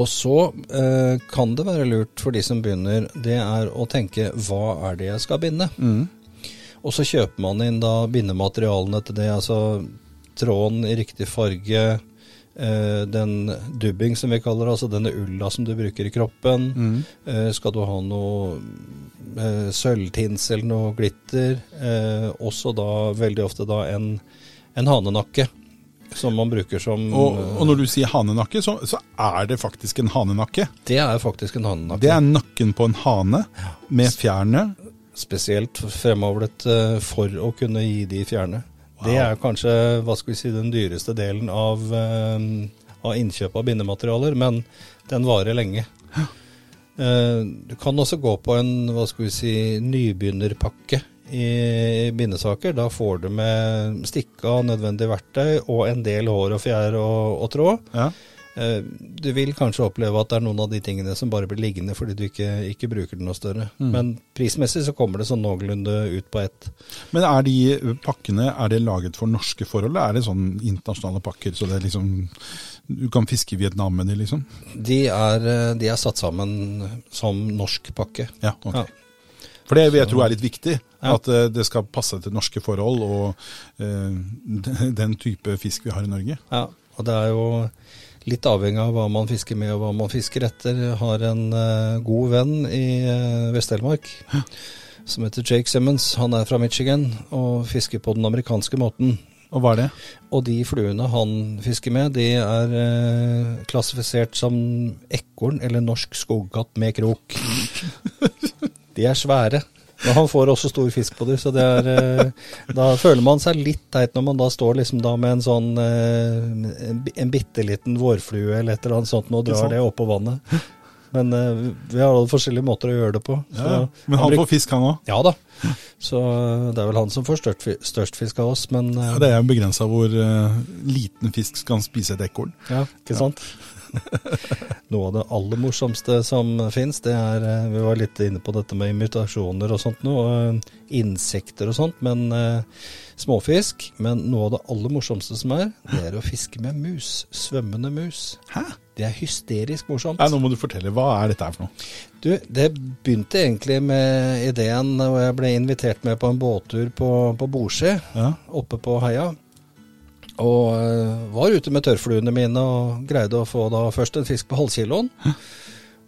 Og så eh, kan det være lurt for de som begynner, det er å tenke hva er det jeg skal binde? Mm. Og så kjøper man inn da bindematerialene til det, altså tråden i riktig farge, eh, den dubbing som vi kaller det, altså denne ulla som du bruker i kroppen. Mm. Eh, skal du ha noe eh, sølvtinsel, noe glitter, eh, også da veldig ofte da en, en hanenakke. Som man bruker som og, og, når du sier hanenakke, så, så, er det faktisk en hanenakke? Det er faktisk en hanenakke. Det er nakken på en hane med fjærene spesielt fremavlet eh, for å kunne gi de fjerne. Wow. Det er kanskje hva skal vi si, den dyreste delen av, eh, av innkjøp av bindematerialer, men den varer lenge. Eh, du kan også gå på en hva skal vi si, nybegynnerpakke i bindesaker. Da får du med stikka, nødvendig verktøy og en del hår og fjær og, og tråd. Ja. Eh, du vil kanskje oppleve at det er noen av de tingene som bare blir liggende fordi du ikke, ikke bruker den noe større. Mm. Men prismessig så kommer det sånn noenlunde ut på ett. Men er de pakkene er det laget for norske forhold, eller er det sånn internasjonale pakker? Så det er liksom du kan fiske i Vietnam med de, liksom? De er, eh, de er satt sammen som norsk pakke. Ja, ok. Ja. For det vil jeg tro er litt viktig. Ja. At uh, det skal passe til norske forhold og uh, den type fisk vi har i Norge. Ja, og det er jo litt avhengig av hva man fisker med og hva man fisker etter. Jeg har en uh, god venn i Vest-Telemark som heter Jake Simmons. Han er fra Michigan og fisker på den amerikanske måten. Og hva er det? Og de fluene han fisker med, de er eh, klassifisert som ekorn eller norsk skogkatt med krok. de er svære. Men han får også stor fisk på dem, så det er eh, Da føler man seg litt teit når man da står liksom da med en sånn eh, En, bitte liten vårflue eller et eller annet sånt og drar det oppå vannet. Men uh, vi har alle forskjellige måter å gjøre det på. Ja, men han, han får fisk, han òg? Ja da. Så det er vel han som får størst, fisk av oss, men ja, Det er jo begrensa hvor uh, liten fisk skal spise et ekorn. Ja, ikke sant. Ja. Noe av det aller morsomste som fins, det er eh, Vi var litt inne på dette med imitasjoner og sånt noe. Eh, insekter og sånt, men eh, småfisk. Men noe av det aller morsomste som er, det er å fiske med mus. Svømmende mus. Hæ? Det er hysterisk morsomt. Nei, nå må du fortelle. Hva er dette her for noe? Du, Det begynte egentlig med ideen og jeg ble invitert med på en båttur på, på Bordsjø, ja. oppe på heia. Og uh, var ute med tørrfluene mine og greide å få da først en fisk på halvkiloen.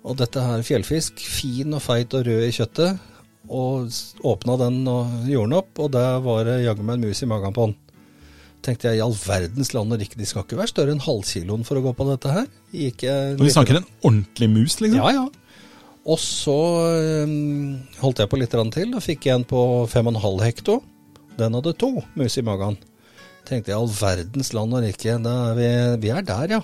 Og dette her fjellfisk, fin og feit og rød i kjøttet. Og åpna den og gjorde den opp, og der var det jaggu meg en mus i magen på den. Tenkte jeg i all verdens land og rike, de skal ikke være større enn halvkiloen for å gå på dette her. Gikk og vi snakker en ordentlig mus, liksom? Ja, ja. Og så um, holdt jeg på litt til, og fikk en på 5,5 hekto. Den hadde to mus i magen. Tenkte jeg all verdens land og rike, er vi, vi, er der, ja.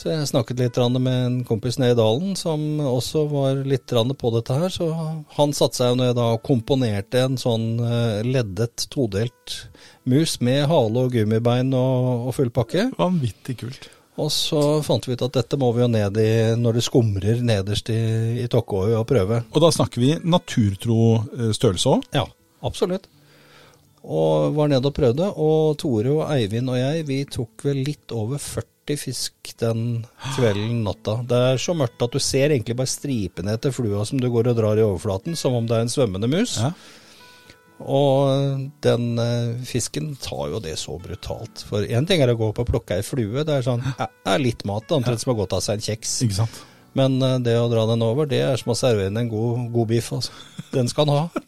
Så jeg snakket litt med en kompis nede i dalen som også var litt på dette her. Så han satte seg ned og komponerte en sånn eh, leddet, todelt mus med hale og gummibein og, og full pakke. Vanvittig kult. Og så fant vi ut at dette må vi jo ned i når det skumrer nederst i, i Tokkåøy og prøve. Og da snakker vi naturtro eh, størrelse òg? Ja, absolutt. Og var nede og prøvde. Og Tore og Eivind og jeg, vi tok vel litt over 40 fisk den kvelden, natta. Det er så mørkt at du ser egentlig bare stripene etter flua som du går og drar i overflaten, som om det er en svømmende mus. Ja. Og den eh, fisken tar jo det så brutalt. For én ting er å gå opp og plukke ei flue, det er sånn det er litt mat, omtrent som å gå og ta seg en kjeks. Ikke sant? Men eh, det å dra den over, det er som å servere den en god, god biff. Altså. Den skal han ha.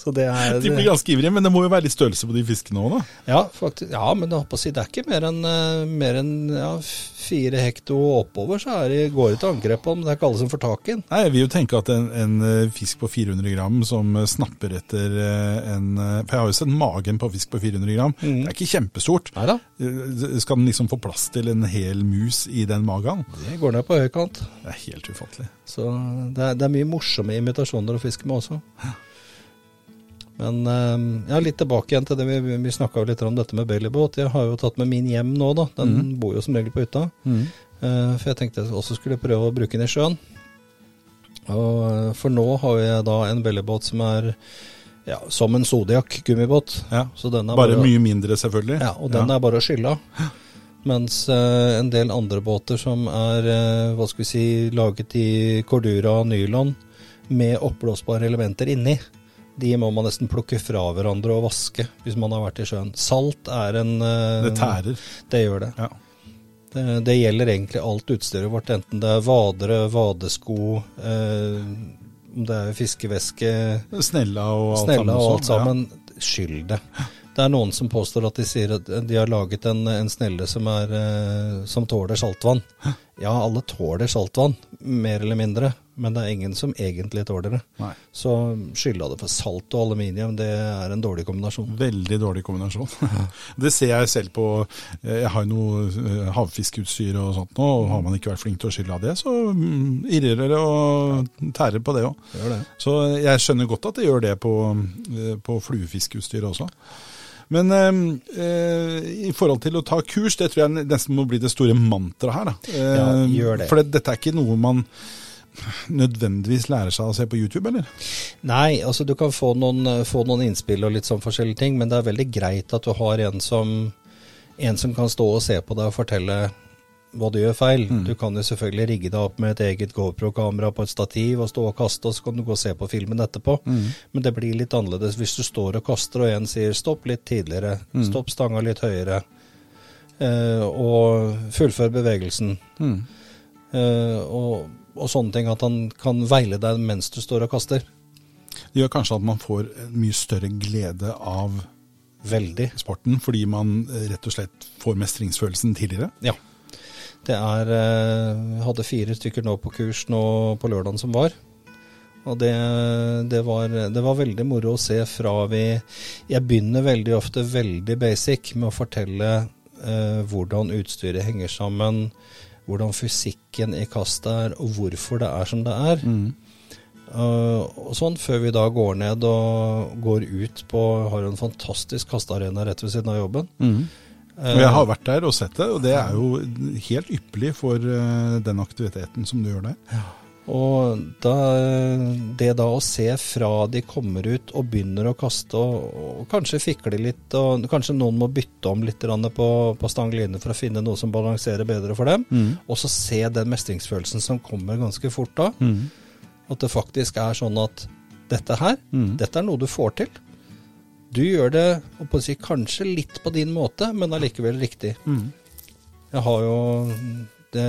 Så det er De blir ganske ivrige, men det må jo være litt størrelse på de fiskene òg, da? Ja, faktisk, ja, men jeg håper å si, det er ikke mer enn eh, mer enn, ja, fire hekto oppover, så er det, går det til angrep på den. Det er ikke alle som får tak i den. Nei, Jeg vil jo tenke at en, en eh, fisk på 400 gram som eh, snapper etter en For jeg har jo sett magen på fisk på 400 gram. Det er ikke kjempestort. Neida. Skal den liksom få plass til en hel mus i den magen? Det går ned på høykant. Det er helt ufattelig. Så det er, det er mye morsomme imitasjoner å fiske med også. Men eh, ja, litt tilbake igjen til det vi, vi snakka litt om dette med bailybåt. Jeg har jo tatt med min hjem nå, da. Den bor jo som regel på hytta. Mm. for jeg tenkte jeg også skulle prøve å bruke den i sjøen. Og, eh, for nå har jeg da en bailybåt som er ja, som en Zodiac gummibåt. Ja. bare, Bare mye mindre, selvfølgelig. ja, og den er bare å skylle av. Mens eh, en del andre båter som er eh, hva skal vi si, laget i cordura og nylon med oppblåsbare elementer inni, de må man nesten plukke fra hverandre og vaske hvis man har vært i sjøen. Salt er en eh, Det tærer. Det gjør det. Ja. det. Det gjelder egentlig alt utstyret vårt, enten det er vadere, vadesko, eh, om det er fiskeveske, Snella og alt snella og alt sammen. Ja. Skyld det. Det er noen som påstår at de sier at de har laget en, en snelle som, er, eh, som tåler saltvann. Ja, alle tåler saltvann, mer eller mindre, men det er ingen som egentlig tåler det. Nei. Så skylda det for salt og aluminium, det er en dårlig kombinasjon. Veldig dårlig kombinasjon. det ser jeg selv på Jeg har jo noe eh, havfiskeutstyr og sånt nå, og har man ikke vært flink til å skylde av det, så mm, irrer det og tærer på det òg. Så jeg skjønner godt at det gjør det på, eh, på fluefiskeutstyr også. Men eh, eh, i forhold til å ta kurs, det tror jeg nesten må bli det store mantraet her. Da. Eh, Ja, gjør det. For dette er ikke noe man nødvendigvis lærer seg å se på YouTube, eller? Nei, altså du kan få noen, få noen innspill og litt sånn forskjellige ting, men det er veldig greit at du har en som, en som kan stå og se på deg og fortelle hva du gjør feil. Du kan jo selvfølgelig rigge deg opp med et eget GoPro-kamera på et stativ og stå og kaste, og så kan du gå og se på filmen etterpå. Men det blir litt annerledes hvis du står og kaster, og en sier stopp litt tidligere, stopp stanga litt høyere, eh, og fullfør bevegelsen. Eh, og, og sånne ting, at han kan veile deg mens du står og kaster. Det gjør kanskje at man får en mye større glede av Veldig. sporten, fordi man eh, rett og slett får mestringsfølelsen tidligere. Ja. Det er eh, Jeg hadde fire stykker nå på kurs nå på lørdagen som var. Og det, det, var, det var veldig moro å se fra vi Jeg begynner veldig ofte veldig basic med å fortelle eh, hvordan utstyret henger sammen, hvordan fysikken i kastet er, og hvorfor det er som det er. Uh, og sånn, Før vi da går ned og går ut på Har en fantastisk kastearena rett ved siden av jobben. Og jeg har vært der og sett det, og det er jo helt ypperlig for eh, den aktiviteten som du gjør der. Og da, det da å se fra de kommer ut og begynner å kaste, og, og kanskje fikle litt, og kanskje noen må bytte om litt på, på stang line for å finne noe som balanserer bedre for dem, og så se den mestringsfølelsen som kommer ganske fort da. At det faktisk er sånn at dette her, dette er noe du får til. Du gjør det og på å si, kanskje litt på din måte, men allikevel riktig. Jeg har jo det,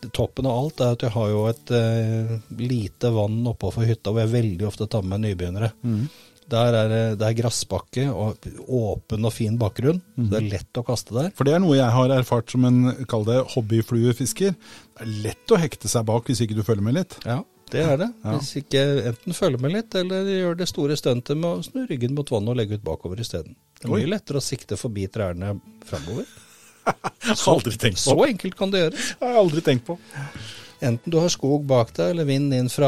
det, Toppen av alt er at jeg har jo et eh, lite vann oppover hytta hvor jeg veldig ofte tar med nybegynnere. nybegynnere. Der er det er gressbakke og åpen og fin bakgrunn. Så det er lett å kaste der. For det er noe jeg har erfart som en, kall det, hobbyfluefisker. Det er lett å hekte seg bak hvis ikke du følger med litt. Ja, det er det. Hvis ikke enten følger med litt, eller gjør det store stuntet med å snu ryggen mot vannet og legge ut bakover isteden. Det er mye lettere å sikte forbi trærne framover. Aldri tenkt på. Så enkelt kan det gjøres. Det har jeg aldri tenkt på. Enten du har skog bak deg, eller vind inn fra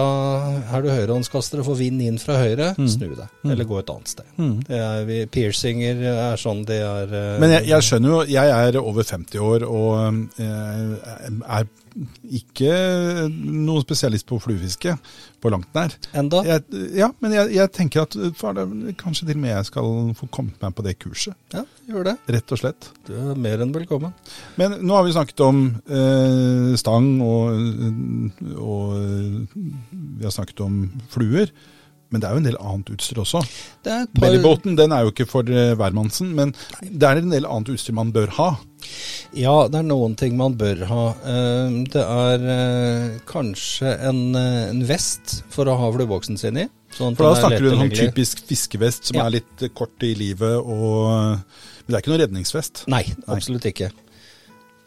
Er du høyrehåndskaster og får vind inn fra høyre, snu deg. Eller gå et annet sted. Det er, vi, piercinger er sånn det er eh, Men jeg, jeg skjønner jo, jeg er over 50 år og eh, er ikke noen spesialist på fluefiske, på langt nær. Enda? Jeg, ja, men jeg, jeg tenker at far, kanskje til og med jeg skal få kommet meg på det kurset. Ja, gjør det. Rett og slett. Du er mer enn velkommen. Men nå har vi snakket om eh, stang, og, og vi har snakket om fluer. Men det er jo en del annet utstyr også. Par... Bellybåten den er jo ikke for uh, hvermannsen, men det er en del annet utstyr man bør ha. Ja, det er noen ting man bør ha. Uh, det er uh, kanskje en, en, vest for å ha flueboksen sin i. Sånn for da snakker du om en typisk fiskevest som ja. er litt kort i livet, og, men det er ikke noen redningsvest? Nei, absolutt ikke.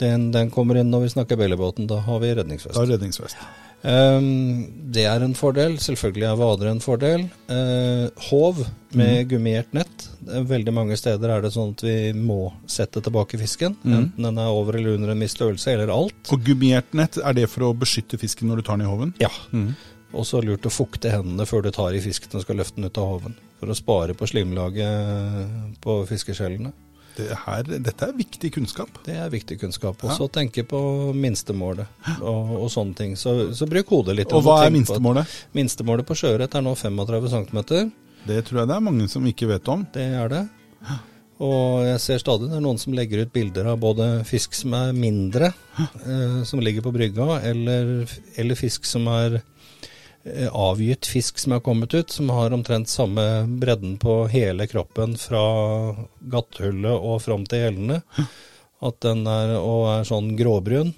Den, den kommer inn når vi snakker bellybåten. Da har vi redningsvest. Da er redningsvest. Um, det er en fordel. Selvfølgelig er vader en fordel. Uh, håv med mm. gummiert nett. Veldig mange steder er det sånn at vi må sette tilbake fisken. Mm. Enten den er over eller under en viss størrelse, eller alt. Og gummiert nett, er det for å beskytte fisken når du tar den i håven? Ja. Mm. Og så lurt å fukte hendene før du tar i fisken og skal løfte den ut av håven. For å spare på slimlaget på fiskeskjellene. Det her, dette er viktig kunnskap. Det er viktig kunnskap. Og så ja. tenke på minstemålet og, og sånne ting. Så, så, bruk hodet litt. Og hva er minstemålet? minstemålet på sjøørret er nå 35 cm. Det tror jeg det er mange som ikke vet om. Det er det. Og jeg ser stadig det er noen som legger ut bilder av både fisk som er mindre, eh, som ligger på brygga, eller, eller fisk som er Eh, avgitt fisk som har kommet ut, som har omtrent samme bredden på hele kroppen fra gatthullet og fram til gjellene. At den er, og er sånn gråbrun.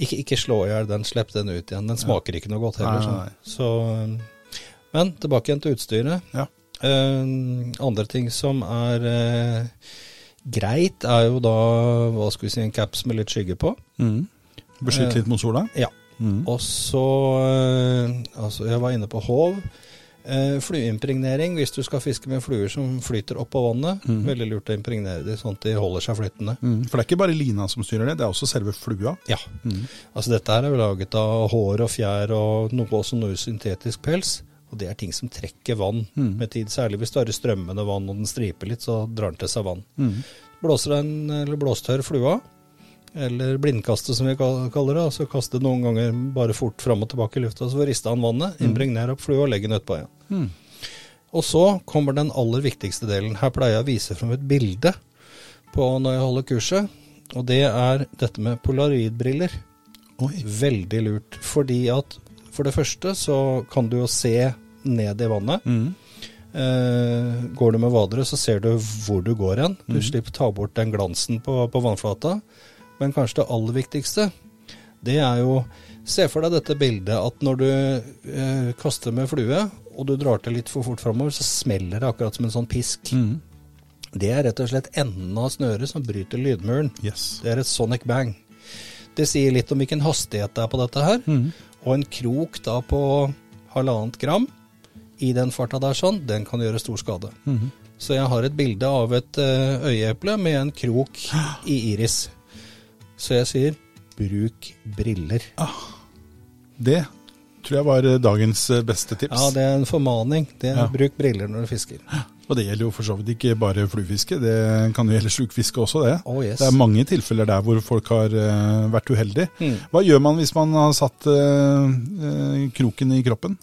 Ikke, ikke slå i hjel den, slipp den ut igjen. Den smaker ikke noe godt heller. Sånn. Så, men tilbake igjen til utstyret. Ja. Uh, andre ting som er uh, greit, er jo da hva skal vi si, en caps med litt skygge på. Mm. Beskytte litt mot sola? Ja. Mm. Og så eh, Altså, jeg var inne på håv. Eh, flueimpregnering hvis du skal fiske med fluer som flyter opp av vannet. Mm. Veldig lurt å impregnere dem sånn at de holder seg flytende. Mm. For det er ikke bare lina som styrer det, det er også selve flua? Ja. Mm. Altså dette her er laget av hår og fjær og noe, også noe syntetisk pels. Og det er ting som trekker vann mm. med tid. Særlig hvis du har strømmende vann og den striper litt, så drar den til seg vann. Mm. Blåser den, eller blåstørr flua, eller blindkastet som vi kaller det. altså Kaste noen ganger bare fort fram og tilbake i lufta, så rister han vannet, mm. impregnere opp flua og legge den utpå igjen. Mm. Og så kommer den aller viktigste delen. Her pleier jeg å vise fram et bilde på når jeg holder kurset, og det er dette med polaroidbriller. Veldig lurt, fordi at for det første så kan du jo se ned i vannet. Mm. Uh, går du med vadere, så ser du hvor du går hen. Du mm. slipper ta bort den glansen på, på vannflata. Men kanskje det aller viktigste, det er jo Se for deg dette bildet at når du eh, kaster med flue, og du drar til litt for fort framover, så smeller det akkurat som en sånn pisk. Mm. Det er rett og slett enden av snøret som bryter lydmuren. Yes. Det er et sonic bang. Det sier litt om hvilken hastighet det er på dette her. Mm. Og en krok da på halvannet gram i den farta der sånn, den kan gjøre stor skade. Mm. Så jeg har et bilde av et eh, øyeeple med en krok i iris. Så jeg sier bruk briller. Ah, det tror jeg var eh, dagens eh, beste tips. Ja, det er en formaning. Det er ja. Bruk briller når du fisker. Og det gjelder jo for så vidt ikke bare fluefiske, det kan jo gjelde slukfiske også, det. Oh, yes. Det er mange tilfeller der hvor folk har uh, vært uheldige. Mm. Hva gjør man hvis man har satt uh, uh, kroken i kroppen?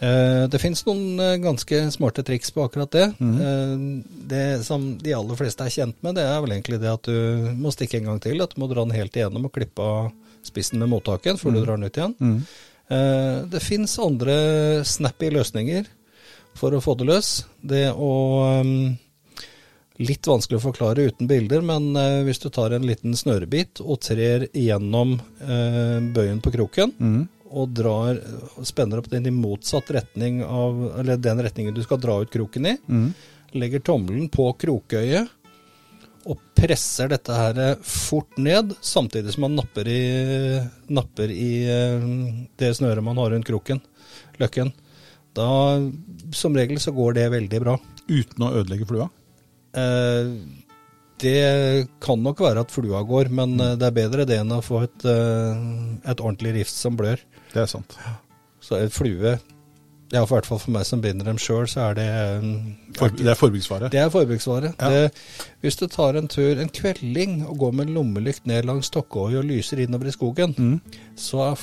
Eh, det finnes noen eh, ganske smarte triks på akkurat det. Mm. Det som de aller fleste er kjent med, det er vel egentlig det at du må stikke en gang til. At du må dra den helt igjennom og klippe av spissen med mottaken før mm. du drar den ut igjen. Mm. Det fins andre snappy løsninger for å få det løs. Det å Litt vanskelig å forklare uten bilder, men hvis du tar en liten snørebit og trer gjennom bøyen på kroken, mm og drar, spenner opp den i motsatt retning av Eller den retningen du skal dra ut kroken i. Mm. Legger tommelen på krokøyet og presser dette her fort ned, samtidig som man napper i, napper i eh, det snøret man har rundt kroken, løkken. Da, som regel, så går det veldig bra. Uten å ødelegge flua? Eh, det kan nok være at flua går, men mm. det er bedre det enn å få et, eh, et ordentlig rift som blør. Det er sant. Så en flue Ja, for hvert fall for meg som binder dem sjøl, så er det for, Det er forbruksvare? Det er forbruksvare. Ja. Det, hvis du tar en tur, en kvelding, og går med lommelykt ned langs Stokkåi og lyser innover i skogen, mm. så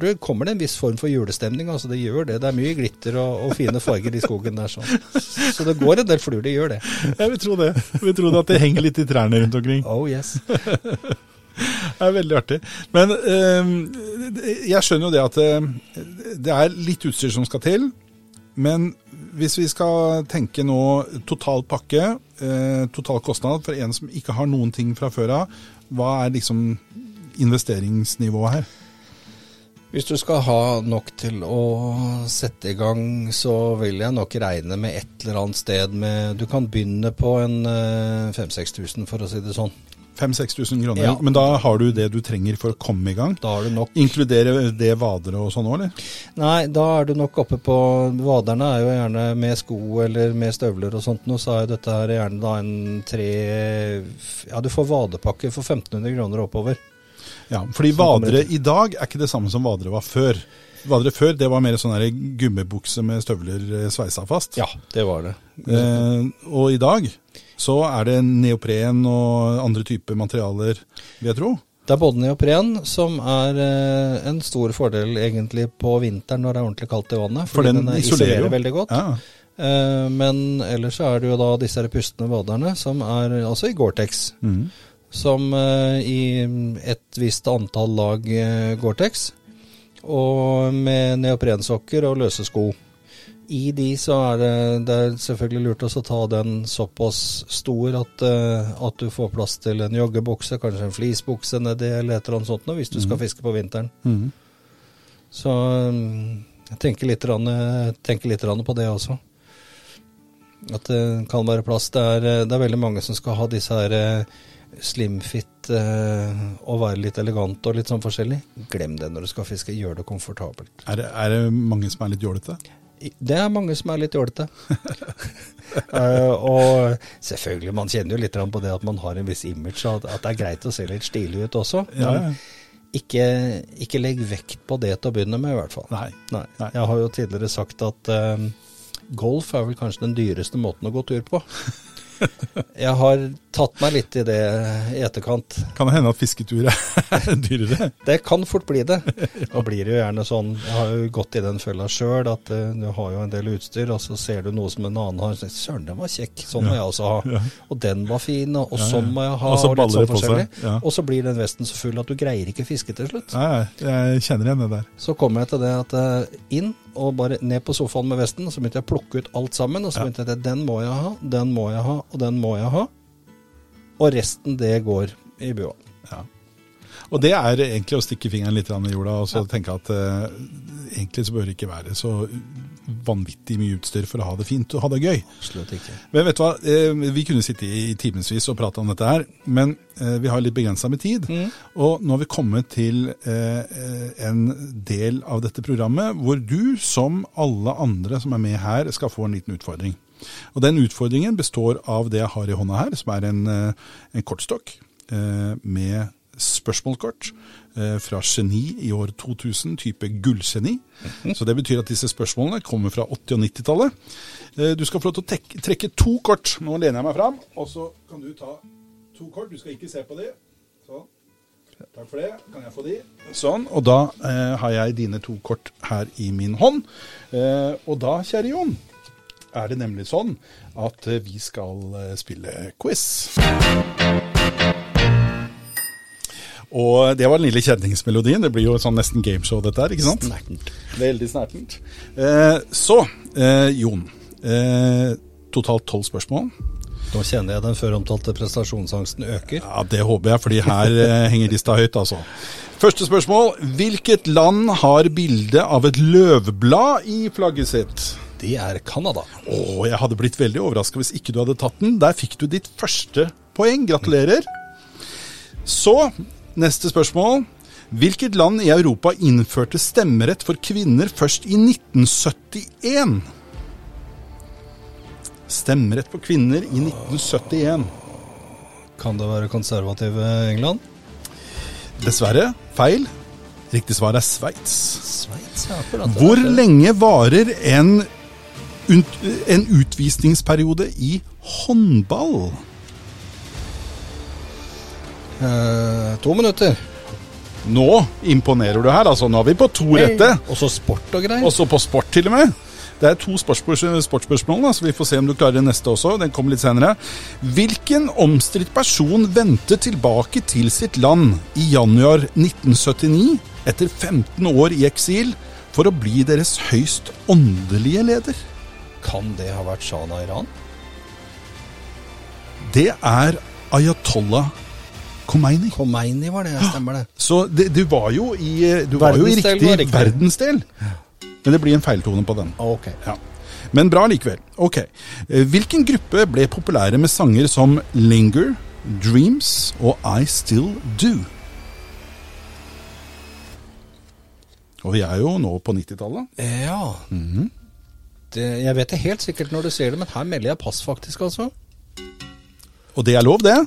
du, kommer det en viss form for julestemning. Altså det gjør det. Det er mye glitter og, og fine farger i skogen der. Sånn. så det går en del fluer, det gjør det. Jeg vil tro det. Jeg vil tro det at det henger litt i trærne rundt omkring. Oh yes. Det er veldig artig. Men øh, jeg skjønner jo det at øh, det er litt utstyr som skal til. Men hvis vi skal tenke nå total pakke, øh, total kostnad for en som ikke har noen ting fra før av, hva er liksom investeringsnivået her? Hvis du skal ha nok til å sette i gang, så vil jeg nok regne med et eller annet sted med Du kan begynne på en 5000-6000, for å si det sånn. 5000-6000 kroner. Ja. Men da har du det du trenger for å komme i gang? Da har du nok. Inkluderer det vadere og sånn òg, eller? Nei, da er du nok oppe på Vaderne er jo gjerne med sko eller med støvler og sånt noe, så er dette her gjerne da en tre Ja, du får vadepakke for 1500 kroner oppover. Ja, fordi vadere i dag er ikke det samme som vadere var før. Vadere før det var mer sånn gummibukse med støvler eh, sveisa fast. Ja, det var det. Eh, og i dag så er det neopren og andre typer materialer, vil jeg tro. Det er både neopren, som er eh, en stor fordel egentlig på vinteren når det er ordentlig kaldt i vannet. For den, den isolerer jo. veldig godt. Ja. Eh, men ellers er det jo da disse pustende vaderne, som er altså i Gore-Tex. Mm. Som eh, i et visst antall lag Gore-Tex. Og med neoprensokker og løse sko i de så er det, det er selvfølgelig lurt å ta den såpass stor at, uh, at, du får plass til en joggebukse, kanskje en fleecebukse nedi eller et eller annet sånt hvis du skal mhm. fiske på vinteren. Mm. Så um, jeg tenker litt, tenker litt på det også. At det kan være plass. Det er, det er veldig mange som skal ha disse her slimfit og være litt elegant og litt sånn forskjellig. Glem det når du skal fiske. Gjør det komfortabelt. Er det, er det mange som er litt jålete? Det er mange som er litt jålete. uh, og selvfølgelig, man kjenner jo litt på det at man har en viss image, at, at det er greit å se litt stilig ut også. Ja, ja. Ikke, ikke, legg vekt på det til å begynne med, i hvert fall. Nei. Nei. Jeg har jo tidligere sagt at uh, golf er vel kanskje den dyreste måten å gå tur på. Jeg har tatt meg litt i det i etterkant. Kan det hende at fisketur er dyrere? Det kan fort bli det. Da blir det jo gjerne sånn Jeg har jo gått i den fella sjøl, at uh, du har jo en del utstyr, og så ser du noe som en annen har. Søren, den var kjekk. Sånn må jeg også ha. Og den var fin, og, sånn må jeg ha. Og så baller sånn det på seg. Og så blir den vesten så full at du greier ikke fiske til slutt. Nei, jeg kjenner igjen det der. Så kommer jeg til det at uh, inn og bare ned på sofaen med vesten, og så begynte jeg å plukke ut alt sammen. Og så begynte jeg at den må jeg ha, den må jeg ha, og den må jeg ha. Og resten, det går i bua. Ja. Og det er egentlig å stikke fingeren litt i jorda og så ja. tenke at eh, egentlig så bør det ikke være så vanvittig mye utstyr for å ha det fint og ha det gøy. Absolutt ikke. Men vet du hva, uh, vi kunne sitte i timevis og prate om dette her, men uh, vi har litt begrensa med tid. Mm. Og nå har vi kommet til en del av dette programmet hvor du, som alle andre som er med her, skal få en liten utfordring. Og Den utfordringen består av det jeg har i hånda her, som er en, en kortstokk med spørsmålskort eh, fra Geni i år 2000, type gullgeni. Mhm. Så det betyr at disse spørsmålene kommer fra 80- og 90-tallet. Eh, du skal få lov til å trekke to kort. Nå lener jeg meg fram, og så kan du ta to kort. Du skal ikke se på de. Sånn. Takk for det. Kan jeg få de? Sånn. Og da eh, har jeg dine to kort her i min hånd. Eh, og da, kjære Jon, er det nemlig sånn at vi skal spille quiz. Og det var den lille kjenningsmelodien. Det blir jo sånn nesten gameshow, dette her. ikke sant? Snertent. Veldig snertent. Eh, så, eh, Jon. Eh, totalt tolv spørsmål. Nå kjenner jeg den før omtalte prestasjonsangsten øker. Ja, Det håper jeg, fordi her eh, henger lista høyt, altså. Første spørsmål. Hvilket land har bilde av et løvblad i flagget sitt? Det er Canada. Å, jeg hadde blitt veldig overraska hvis ikke du hadde tatt den. Der fikk du ditt første poeng. Gratulerer. Så Neste spørsmål. Hvilket land i Europa innførte stemmerett for kvinner først i 1971? Stemmerett for kvinner i 1971. Kan det være konservative England? Dessverre feil. Riktig svar er Sveits. Sveits, ja. Hvor lenge varer en, en utvisningsperiode i håndball? Eh, to minutter. Nå imponerer du her, altså. Nå er vi på to rette. Og så sport og greier. Også på sport, til og med. Det er to sportsspørsmål, så vi får se om du klarer det neste også. Den kommer litt senere. Hvilken omstridt person vendte tilbake til sitt land i januar 1979, etter 15 år i eksil, for å bli deres høyst åndelige leder? Kan det ha vært Shana Iran? Det er Ayatollah Khomeini. Khomeini var det, stemmer det. Så det, du var jo i, du var jo i riktig, riktig. verdensdel. Men det blir en feiltone på den. Ok. Ja. Men bra likevel. Ok. Eh, Hvilken gruppe ble populære med sanger som Linger, Dreams og I Still Do? Og vi er jo nå på 90-tallet. Ja. det, jeg vet det helt sikkert når du ser det, men her melder jeg pass, faktisk, altså. Og det er lov, det.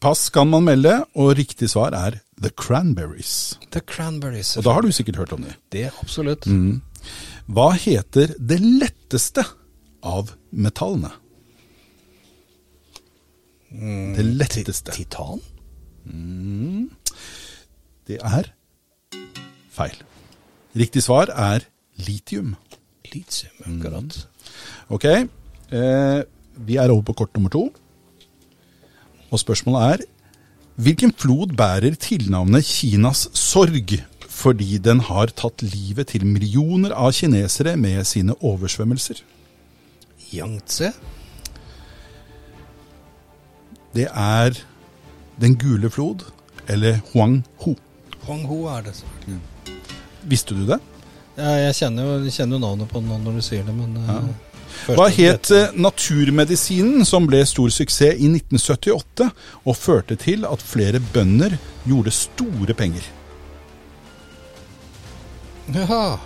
Pass kan man melde, og riktig svar er The Cranberries. The Cranberries. Og da har du sikkert hørt om dem. Det, absolutt. Hva heter det letteste av metallene? Det letteste. Titan? Det er feil. Riktig svar er litium. Litium, akkurat. Ok, eh, vi er over på kort nummer to. Og spørsmålet er Hvilken flod bærer tilnavnet Kinas sorg fordi den har tatt livet til millioner av kinesere med sine oversvømmelser? Yangtze? Det er Den gule flod, eller Huanghu. Huanghu er det. Visste du det? Ja, jeg kjenner jo, kjenner navnet på den når du sier det, men eh, først- Hva het eh, naturmedisinen som ble stor suksess i 1978 og førte til at flere bønder gjorde store penger? Ja.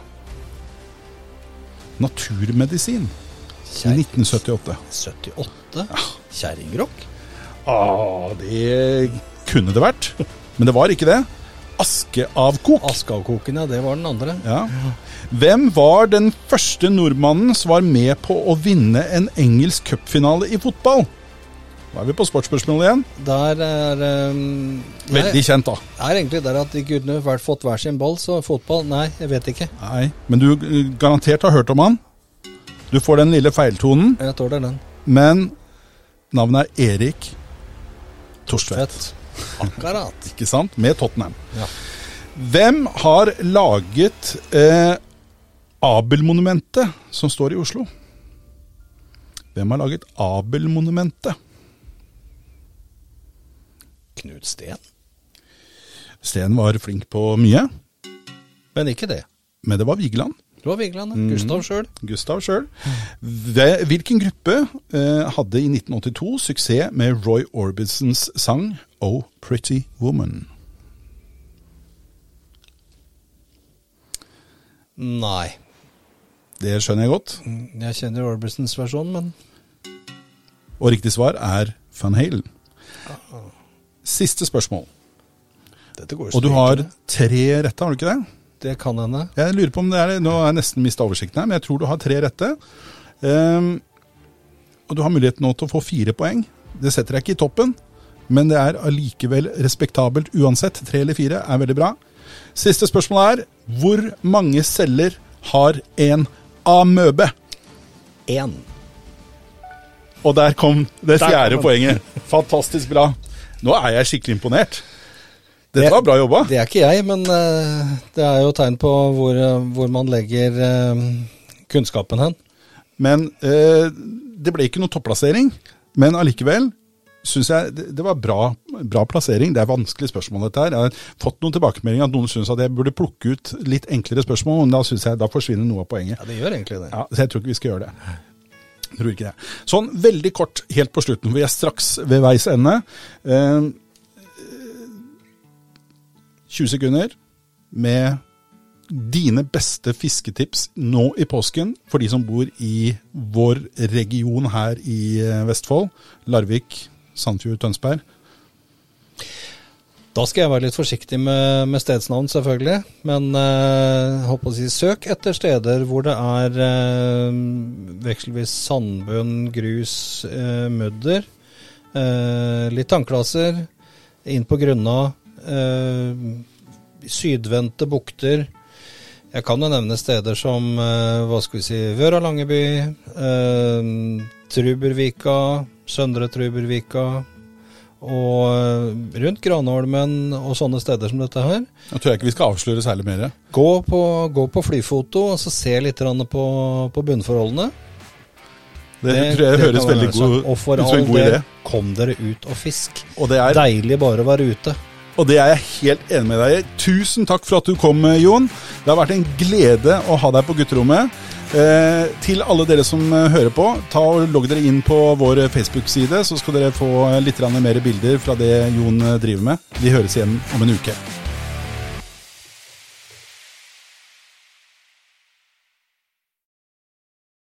Naturmedisin i 1978. 78? Kjerringrock? Ah, det kunne det vært, men det var ikke det. Askeavkok. Askeavkoken, ja. Det var den andre. Ja. Hvem var den første nordmannen som var med på å vinne en engelsk cupfinale i fotball? Da er vi på sportsspørsmålet igjen. Der er um, Veldig kjent, da. Det er egentlig der at de kunne vært fått hver sin ball, så fotball Nei, jeg vet ikke. Nei, men du eh, garantert har hørt om han. Du får den lille feiltonen, Jeg tåler den. men navnet er Erik Torstvedt. Akkurat. Ikke sant? Med Tottenham. Ja. Hvem har laget eh, Abel-monumentet som står i Oslo? Hvem har laget Abel-monumentet? Knut Steen. Sten var flink på mye, Men ikke det. men det var Vigeland. Det var Vigeland. ja. Gustav sjøl. Gustav sjøl. Hvilken gruppe eh, hadde i 1982 suksess med Roy Orbisons sang 'Oh Pretty Woman'? Nei. Det skjønner jeg godt. Jeg kjenner Orbisons versjon, men Og riktig svar er Van Halen. Siste spørsmål. Og du har tre rette, har du ikke det? Det kan hende. Jeg lurer på om det er Nå har jeg nesten mista oversikten her, men jeg tror du har tre rette. Um, og du har mulighet nå til å få fire poeng. Det setter jeg ikke i toppen, men det er allikevel respektabelt uansett. Tre eller fire er veldig bra. Siste spørsmål er hvor mange celler har en amøbe? Én. Og der kom det fjerde poenget. Fantastisk bra. Nå er jeg skikkelig imponert. Det- Dette var bra jobba. Det er ikke jeg, men eh, det er jo tegn på hvor, eh, hvor man legger eh, kunnskapen hen. Men det ble ikke noe topplassering. Men allikevel syns jeg det, var bra, bra plassering. Det er vanskelig spørsmål, dette her. Jeg har fått noen tilbakemeldinger at noen syns at jeg burde plukke ut litt enklere spørsmål, men da synes jeg da forsvinner noe av poenget. Ja, det gjør egentlig det. Ja, så jeg tror ikke vi skal gjøre det. Jeg tror ikke det. Sånn veldig kort helt på slutten, for vi er straks ved veis ende. Eh, 20 sekunder med dine beste fisketips nå i påsken for de som bor i vår region her i eh, Vestfold. Larvik, Sandfjord, Tønsberg. Da skal jeg være litt forsiktig med, med stedsnavn, selvfølgelig. Men eh, håper å si, søk etter steder hvor det er eh, vekselvis sandbunn, grus, eh, mudder. Eh, litt tannklasser. Inn på grunna. Eh, sydvendte bukter. Jeg kan jo nevne steder som eh, hva skal vi si, Vøra Langeby, eh, Trubervika, Søndre Trubervika og eh, rundt Granholmen og sånne steder som dette her. Jeg tror jeg ikke vi skal avsløre særlig mer. Gå på, gå på flyfoto og så se litt på, på bunnforholdene. Det, det, tror jeg det høres veldig god, Og for all del, kom dere ut og fisk. Og det er deilig bare å være ute. Og det er jeg helt enig med deg i. Tusen takk for at du kom, Jon. Det har vært en glede å ha deg på gutterommet. Eh, til alle dere som eh, hører på, ta og logg dere inn på vår Facebook-side, så skal dere få litt mer bilder fra det Jon eh, driver med. Vi høres igjen om en uke.